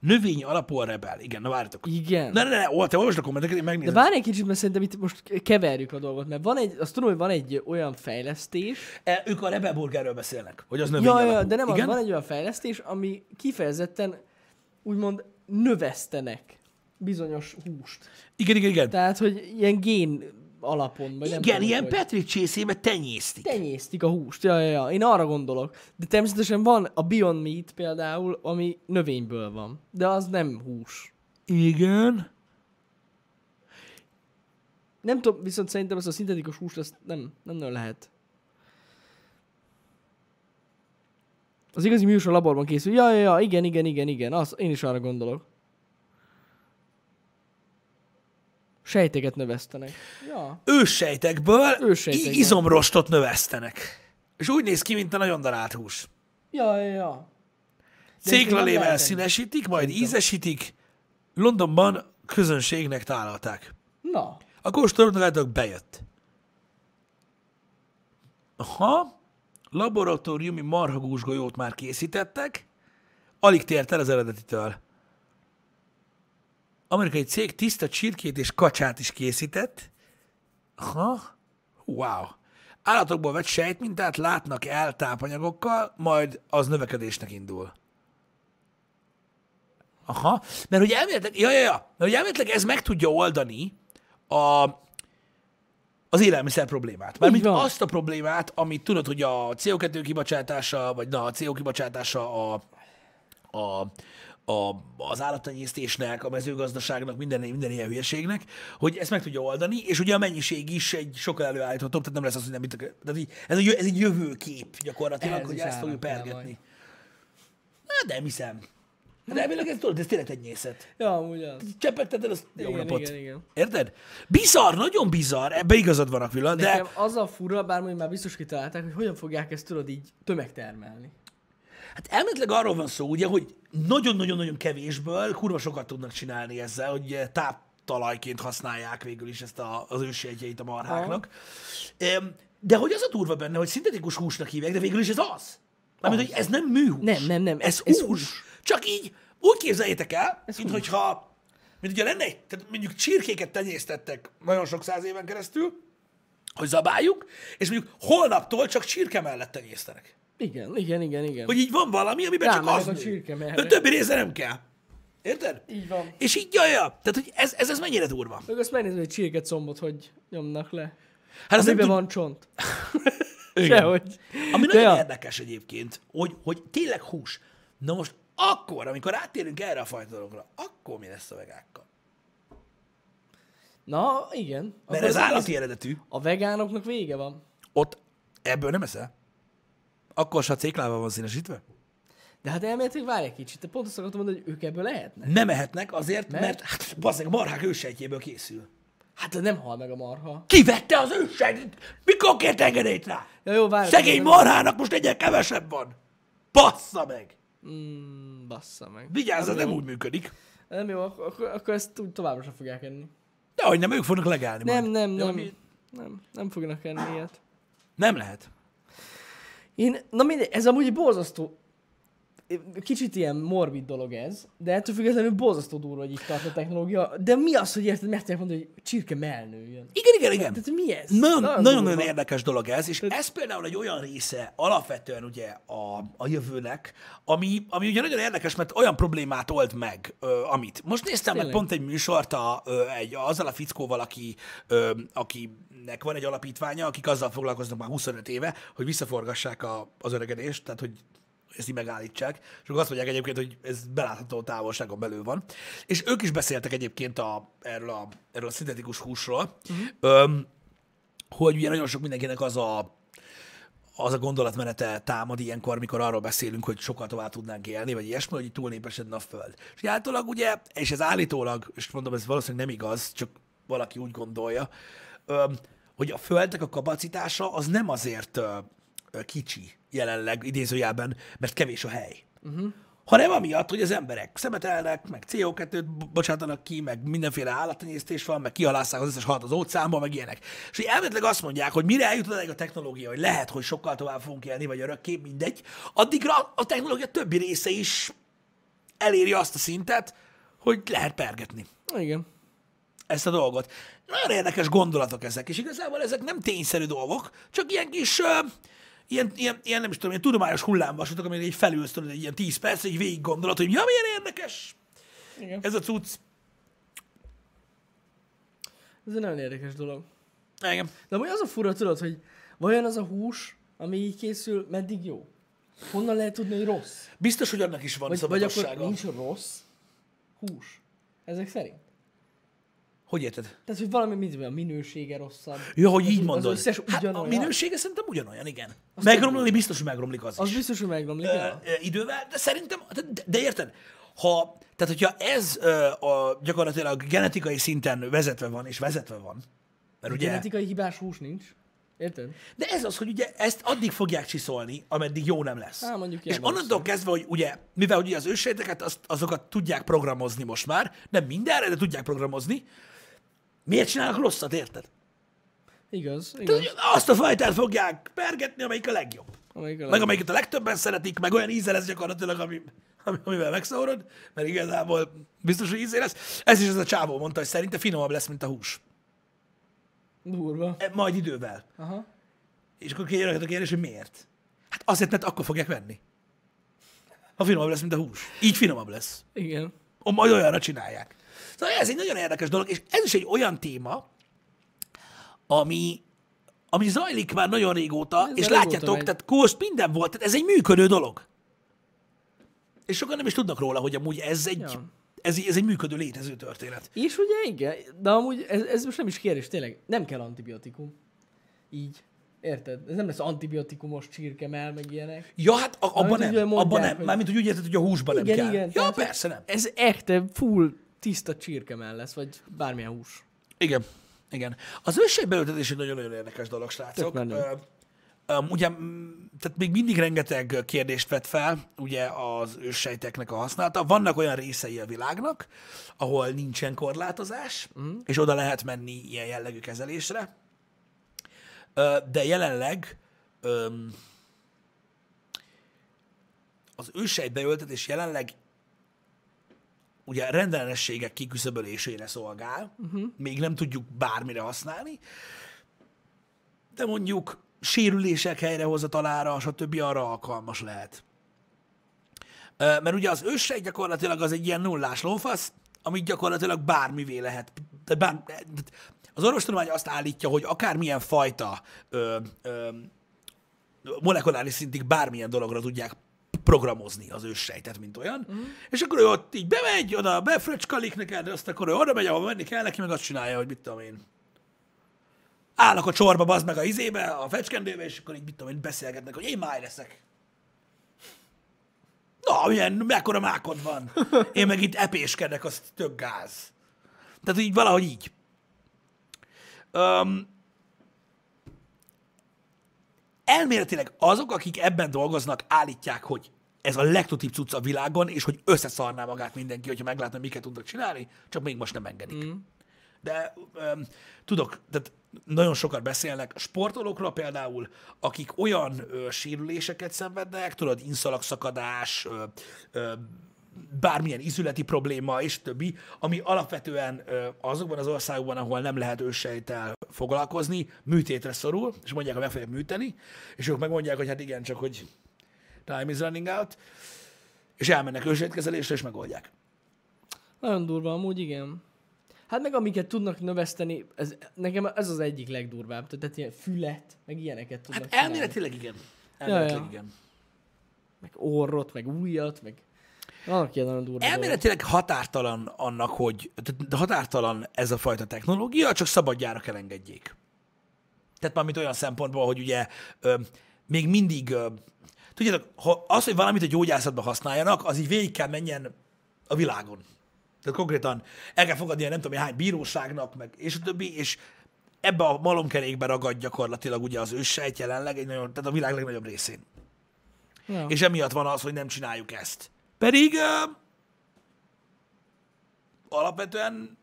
Növény alapú a Rebel. Igen, na várjatok. Igen. Ne, ne, ne, ó, te olvasd a kommenteket, én De megnézem. várj egy kicsit, mert szerintem itt most keverjük a dolgot, mert van egy, azt tudom, hogy van egy olyan fejlesztés, E, ők a Rebel Burgerről beszélnek, hogy az növény ja, alapú. ja, de nem, Igen? van egy olyan fejlesztés, ami kifejezetten úgymond növesztenek bizonyos húst. igen, igen, igen. Tehát, hogy ilyen gén alapon, vagy nem igen, tudom, ilyen hogy Petri csészébe tenyésztik. tenyésztik a húst. Ja, ja, ja, én arra gondolok. De természetesen van a Beyond Meat például, ami növényből van. De az nem hús. Igen. Nem tudom, viszont szerintem ez a szintetikus húst, ezt nem, nem nagyon lehet. Az igazi műsor laborban készül. Ja, ja, ja, igen, igen, igen, igen. Az, én is arra gondolok. Sejteket növesztenek. Ja. Őssejtekből Őssejtekből. izomrostot növesztenek. És úgy néz ki, mint a nagyon darált hús. Ja, ja, ja. Céklalével színesítik, majd ízesítik. Londonban közönségnek tálalták. Na, A kóstolóknak bejött. Aha, laboratóriumi marhagús golyót már készítettek, alig tért el az eredetitől. Amerikai cég tiszta csirkét és kacsát is készített. Aha, wow. Állatokból vett sejtmintát látnak el tápanyagokkal, majd az növekedésnek indul. Aha, mert hogy elméletileg, ja, ja, ja, mert hogy elméletileg ez meg tudja oldani a, az élelmiszer problémát. Mármint azt a problémát, amit tudod, hogy a CO2 kibocsátása, vagy na, a CO kibocsátása a, a, a, az állattenyésztésnek, a mezőgazdaságnak, minden, minden ilyen hülyeségnek, hogy ezt meg tudja oldani, és ugye a mennyiség is egy sokkal előállíthatóbb, tehát nem lesz az, hogy nem mit, tehát így, ez, egy, ez egy jövőkép gyakorlatilag, Ehhez hogy ezt fogjuk pergetni. Hát nem hiszem. De elvileg ez tudod, ez tényleg tenyészet. ja, amúgy az. Csepegteted, az jó Igen, napot. igen, igen. Érted? Bizarr, nagyon bizarr, ebbe igazad van Aquila, de Nekem az a fura, bár mondjuk már biztos kitalálták, hogy hogyan fogják ezt tudod így tömegtermelni. Hát elméletileg arról van szó, ugye, hogy nagyon-nagyon-nagyon kevésből kurva sokat tudnak csinálni ezzel, hogy táptalajként használják végül is ezt a, az ősejtjeit a marháknak. Em, De hogy az a durva benne, hogy szintetikus húsnak hívják, de végül is ez az. Mármint, hogy ez nem műhús. Nem, nem, nem, Ez, ez- ez ez hús. hús. Csak így, úgy képzeljétek el, Ez mint hús. hogyha, mint ugye lenne egy, tehát mondjuk csirkéket tenyésztettek nagyon sok száz éven keresztül, hogy zabáljuk, és mondjuk holnaptól csak csirke mellett tenyésztenek. Igen, igen, igen, igen. Hogy így van valami, amiben csak Rámennek az a csirke mellé. De a többi része nem kell. Érted? Így van. És így, jaj, ja. Tehát, hogy ez, ez, ez mennyire durva. Meg azt megnézem, hogy csirke combot hogy nyomnak le. Hát az Amiben tud... van csont. <laughs> Sehogy. Ami De nagyon ja. érdekes egyébként, hogy, hogy tényleg hús. Na most akkor, amikor áttérünk erre a fajta dologra, akkor mi lesz a vegákkal? Na, igen. Mert Akkor ez az- állati eredetű. A vegánoknak vége van. Ott ebből nem eszel. Akkor se a céklával van színesítve? De hát elméletileg várj egy kicsit, te pont azt akartam mondani, hogy ők ebből lehetnek. Nem ehetnek azért, mert, Mert? hát bazdmeg, marhák ősejtjéből készül. Hát nem hal meg a marha. Ki vette az ősejt? Mikor kért engedélyt rá? Ja, jó, várj. Szegény marhának most egyen kevesebb van. Bassza meg! Mm, bassza meg. Vigyázz, ez nem jó. úgy működik. Nem jó, ak- akkor, akkor ezt úgy továbbra sem fogják enni. De hogy nem, ők fognak legálni Nem, majd. nem, nem. mi- Nem, nem fognak enni ilyet. Nem lehet. Én, na mindegy, ez amúgy borzasztó, kicsit ilyen morbid dolog ez, de ettől függetlenül borzasztó durva, hogy itt tart a technológia. De mi az, hogy érted, mert tudják mondani, hogy csirke mellnőjön? Igen, igen, igen. Tehát mi ez? Nagyon-nagyon durva. érdekes dolog ez, és ez például egy olyan része alapvetően ugye a, a jövőnek, ami, ami ugye nagyon érdekes, mert olyan problémát old meg, ö, amit. Most néztem meg Tényleg. pont egy műsort a, ö, egy, azzal a fickóval, aki, ö, akinek van egy alapítványa, akik azzal foglalkoznak már 25 éve, hogy visszaforgassák a, az öregedést, tehát hogy ezt így megállítsák, és akkor azt mondják egyébként, hogy ez belátható távolságon belül van. És ők is beszéltek egyébként a, erről, a, erről a szintetikus húsról, uh-huh. Öm, hogy ugye nagyon sok mindenkinek az a, az a gondolatmenete támad ilyenkor, mikor arról beszélünk, hogy sokkal tovább tudnánk élni, vagy ilyesmi, hogy túlnépesedne a Föld. És általában ugye, és ez állítólag, és mondom, ez valószínűleg nem igaz, csak valaki úgy gondolja, hogy a Földnek a kapacitása az nem azért kicsi jelenleg idézőjelben, mert kevés a hely. Uh-huh. Hanem amiatt, hogy az emberek szemetelnek, meg CO2-t bo- bocsátanak ki, meg mindenféle állattenyésztés van, meg kihalásszák az összes halat az óceánba, meg ilyenek. És elméletileg azt mondják, hogy mire eljut a technológia, hogy lehet, hogy sokkal tovább fogunk élni, vagy örökké, mindegy, addigra a technológia többi része is eléri azt a szintet, hogy lehet pergetni Igen. ezt a dolgot. Nagyon érdekes gondolatok ezek, és igazából ezek nem tényszerű dolgok, csak ilyen kis, uh, ilyen, ilyen, ilyen, nem is tudom, ilyen tudományos hullámvasutak, amire így felülsz, tudod, egy ilyen 10 perc, egy végig gondolod, hogy ja, milyen érdekes Igen. ez a cucc. Ez egy nagyon érdekes dolog. Igen. De amúgy az a fura, tudod, hogy vajon az a hús, ami így készül, meddig jó? Honnan lehet tudni, hogy rossz? Biztos, hogy annak is van Vagy, vagy akkor nincs rossz hús? Ezek szerint? Hogy érted? Tehát, hogy valami mint a minősége rosszabb. Ja, hogy Az- így az mondod. összes hát a ugyanolyan. minősége szerintem ugyanolyan, igen. Azt Megromlani biztos, hogy megromlik az, Az is. biztos, hogy megromlik. Ö, idővel, de szerintem, de, de érted, ha, tehát hogyha ez ö, a, gyakorlatilag genetikai szinten vezetve van, és vezetve van, mert ugye, Genetikai hibás hús nincs. Érted? de ez az, hogy ugye ezt addig fogják csiszolni, ameddig jó nem lesz. Á, mondjuk és onnantól kezdve, hogy ugye, mivel ugye az ősejteket, azt, azokat tudják programozni most már, nem mindenre, de tudják programozni, miért csinálnak rosszat, érted? Igaz, igaz. Tehát, azt a fajtát fogják pergetni, amelyik a legjobb. Amelyik a Meg amelyiket a legtöbben szeretik, meg olyan íze lesz gyakorlatilag, ami, ami- amivel megszórod, mert igazából biztos, hogy íze lesz. Ez is ez a csávó mondta, hogy szerinte finomabb lesz, mint a hús. Durva. E, Majd idővel. Aha. És akkor jön a kérdés, hogy miért? Hát azért, mert akkor fogják venni. Ha finomabb lesz, mint a hús. Így finomabb lesz. Igen. O- Majd olyanra csinálják. Szóval ez egy nagyon érdekes dolog, és ez is egy olyan téma, ami, ami zajlik már nagyon régóta, Ez és látjátok, megy. tehát kóst minden volt, tehát ez egy működő dolog. És sokan nem is tudnak róla, hogy amúgy ez egy, Ja. ez, ez egy működő, létező történet. És ugye igen, de amúgy ez, ez most nem is kérdés, tényleg, nem kell antibiotikum. Így. Érted? Ez nem lesz antibiotikumos csirkemel, meg ilyenek. Ja, hát a, abban nem, mondják, abban nem. Mármint, hogy úgy érted, hogy a húsban nem igen, kell. igen. Ja, persze nem. Ez echte, full, tiszta csirkemel lesz, vagy bármilyen hús. Igen, igen. Az ősségbeültetés egy nagyon-nagyon érdekes dolog, srácok. Ö, ugye, tehát még mindig rengeteg kérdést vet fel, ugye az őssejteknek a használata. Vannak olyan részei a világnak, ahol nincsen korlátozás, mm. és oda lehet menni ilyen jellegű kezelésre. De jelenleg öm, az ősejtbeültetés jelenleg ugye rendellenességek kiküszöbölésére szolgál, uh-huh. még nem tudjuk bármire használni, de mondjuk sérülések helyrehozatalára, stb. arra alkalmas lehet. Mert ugye az őssejt gyakorlatilag az egy ilyen nullás lófasz, amit gyakorlatilag bármivé lehet. De bár, az orvostudomány azt állítja, hogy akármilyen fajta ö, ö, molekuláris szintig bármilyen dologra tudják programozni az őssejtet, mint olyan. Mm. És akkor ő ott így bemegy, oda befröcskalik neked, azt akkor ő oda megy, ahol menni kell, neki meg azt csinálja, hogy mit tudom én. Állnak a csorba, bazd meg a izébe, a fecskendőbe, és akkor így mit tudom én, beszélgetnek, hogy én máj leszek. Na, milyen, mekkora mákod van. Én meg itt epéskedek, az tök gáz. Tehát így valahogy így. Um, elméletileg azok, akik ebben dolgoznak, állítják, hogy ez a legtutibb cucc a világon, és hogy összeszarná magát mindenki, hogyha meglátna, miket tudnak csinálni, csak még most nem engedik. Mm. De um, tudok, tehát nagyon sokat beszélnek sportolókról például, akik olyan ö, sérüléseket szenvednek, tudod, inszalagszakadás, ö, ö, bármilyen izületi probléma és többi, ami alapvetően ö, azokban az országokban, ahol nem lehet ősejtel foglalkozni, műtétre szorul, és mondják, hogy meg fogják műteni, és ők megmondják, hogy hát igen, csak hogy time is running out, és elmennek ősejtkezelésre, és megoldják. Nagyon durva, amúgy igen. Hát meg amiket tudnak növeszteni, ez, nekem ez az egyik legdurvább. Tehát ilyen fület, meg ilyeneket tudnak Hát csinálni. elméletileg igen. Elméletileg ja. igen. Meg orrot, meg újat, meg... Vannak ilyen nagyon durva. Elméletileg határtalan annak, hogy határtalan ez a fajta technológia, csak szabadjára kell engedjék. Tehát mármint olyan szempontból, hogy ugye ö, még mindig, ö, tudjátok, ha az, hogy valamit a gyógyászatban használjanak, az így végig kell menjen a világon. Tehát konkrétan el kell fogadnia nem tudom, hány bíróságnak, meg és a többi, és ebbe a malomkerékbe ragad gyakorlatilag ugye az őssejt jelenleg, egy nagyon, tehát a világ legnagyobb részén. Ja. És emiatt van az, hogy nem csináljuk ezt. Pedig uh, alapvetően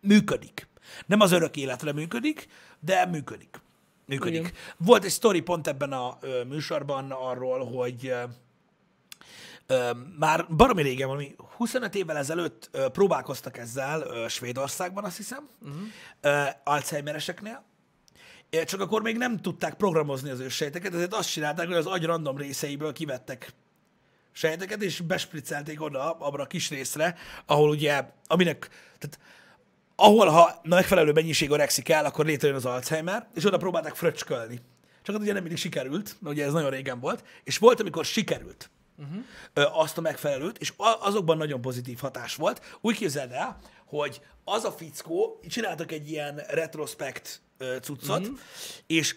működik. Nem az örök életre működik, de működik. Működik. Igen. Volt egy sztori pont ebben a ö, műsorban arról, hogy ö, ö, már baromi régen, valami 25 évvel ezelőtt ö, próbálkoztak ezzel ö, Svédországban, azt hiszem, uh-huh. ö, Alzheimereseknél, csak akkor még nem tudták programozni az őssejteket, ezért azt csinálták, hogy az agy random részeiből kivettek sejteket, és bespriccelték oda, abra a kis részre, ahol ugye, aminek, tehát ahol ha megfelelő mennyiség orekszik el, akkor létrejön az Alzheimer, és oda próbálták fröcskölni. Csak hát ugye nem mindig sikerült, mert ugye ez nagyon régen volt, és volt, amikor sikerült uh-huh. azt a megfelelőt, és azokban nagyon pozitív hatás volt. Úgy képzeld el, hogy az a fickó, csináltak egy ilyen retrospekt cuccot, uh-huh. és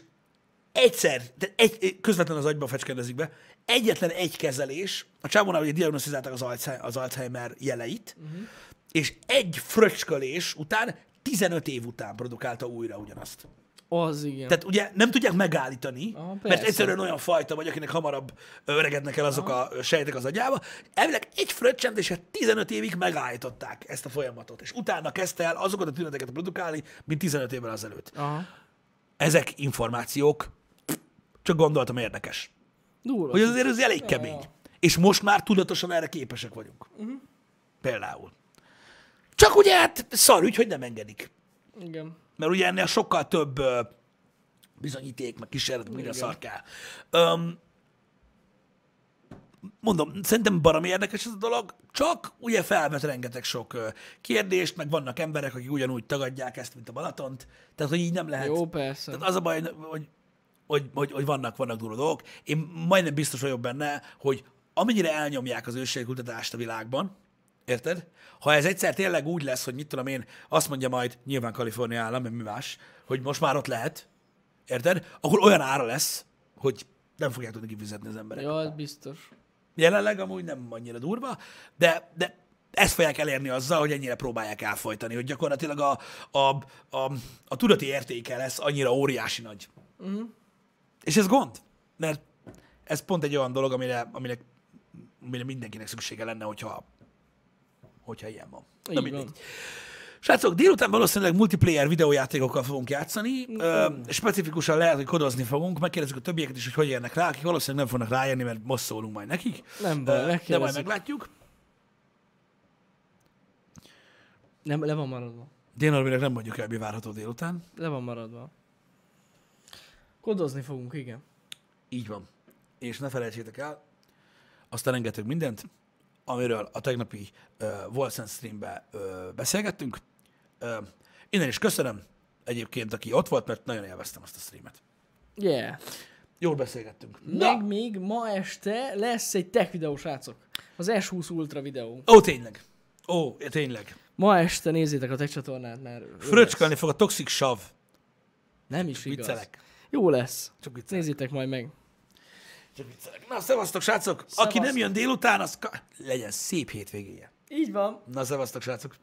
egyszer, de egy, közvetlenül az agyba fecskendezik be, egyetlen egy kezelés, a csávónál ugye diagnosztizálták az, Alzheimer, az Alzheimer jeleit, uh-huh. és egy fröcskölés után, 15 év után produkálta újra ugyanazt. Az igen. Tehát ugye nem tudják megállítani, Aha, mert egyszerűen olyan fajta vagy, akinek hamarabb öregednek el azok a sejtek az agyába. Elvileg egy fröccsentéssel 15 évig megállították ezt a folyamatot, és utána kezdte el azokat a tüneteket produkálni, mint 15 évvel azelőtt. Aha. Ezek információk, csak gondoltam érdekes. Durva. Hogy azért ez elég kemény. ja. És most már tudatosan erre képesek vagyunk. Uh-huh. Például. Csak ugye hát szar ügy, hogy nem engedik. Igen. Mert ugye ennél sokkal több ö, bizonyíték, meg kísérlet, mire szar kell. Öm, mondom, szerintem baromi érdekes ez a dolog, csak ugye felvet rengeteg sok ö, kérdést, meg vannak emberek, akik ugyanúgy tagadják ezt, mint a Balatont, tehát hogy így nem lehet. Jó, persze. Tehát az a baj, hogy, hogy, hogy, hogy vannak, vannak durva dolgok. Én majdnem biztos vagyok benne, hogy amennyire elnyomják az ősségkutatást a világban, érted? Ha ez egyszer tényleg úgy lesz, hogy mit tudom én, azt mondja majd, nyilván Kalifornia állam, mert mi más, hogy most már ott lehet, érted? Akkor olyan ára lesz, hogy nem fogják tudni kifizetni az emberek. Ja, ez biztos. Jelenleg amúgy nem annyira durva, de, de ezt fogják elérni azzal, hogy ennyire próbálják elfolytani, hogy gyakorlatilag a, a, a, a tudati értéke lesz annyira óriási nagy. Uh-huh. És ez gond, mert ez pont egy olyan dolog, amire, amire, amire mindenkinek szüksége lenne, hogyha, hogyha ilyen van. Na Így mindegy. van. Srácok, délután valószínűleg multiplayer videójátékokkal fogunk játszani. Ö, specifikusan lehet, hogy kodozni fogunk. Megkérdezzük a többieket is, hogy hogy érnek rá, akik valószínűleg nem fognak rájönni, mert most szólunk majd nekik. Nem baj, Ö, De majd meglátjuk. Nem, le van maradva. Dénalvileg nem mondjuk el, mi várható délután. Le van maradva. Kodozni fogunk, igen. Így van. És ne felejtsétek el, azt a rengeteg mindent, amiről a tegnapi uh, Volsen streambe uh, beszélgettünk. Uh, innen is köszönöm egyébként, aki ott volt, mert nagyon élveztem azt a streamet. Yeah. Jól beszélgettünk. Meg még ma este lesz egy tech videó, srácok. Az S20 Ultra videó. Ó, tényleg. Ó, tényleg. Ma este nézzétek a tech csatornát, mert lesz. fog a toxic sav. Nem is igaz. Viccelek. Jó lesz. Csak viccelek. Nézzétek majd meg. Csak viccelek. Na, szevasztok, srácok! Aki Szevasztok. nem jön délután, az ka- legyen szép hétvégéje. Így van. Na, szevasztok, srácok!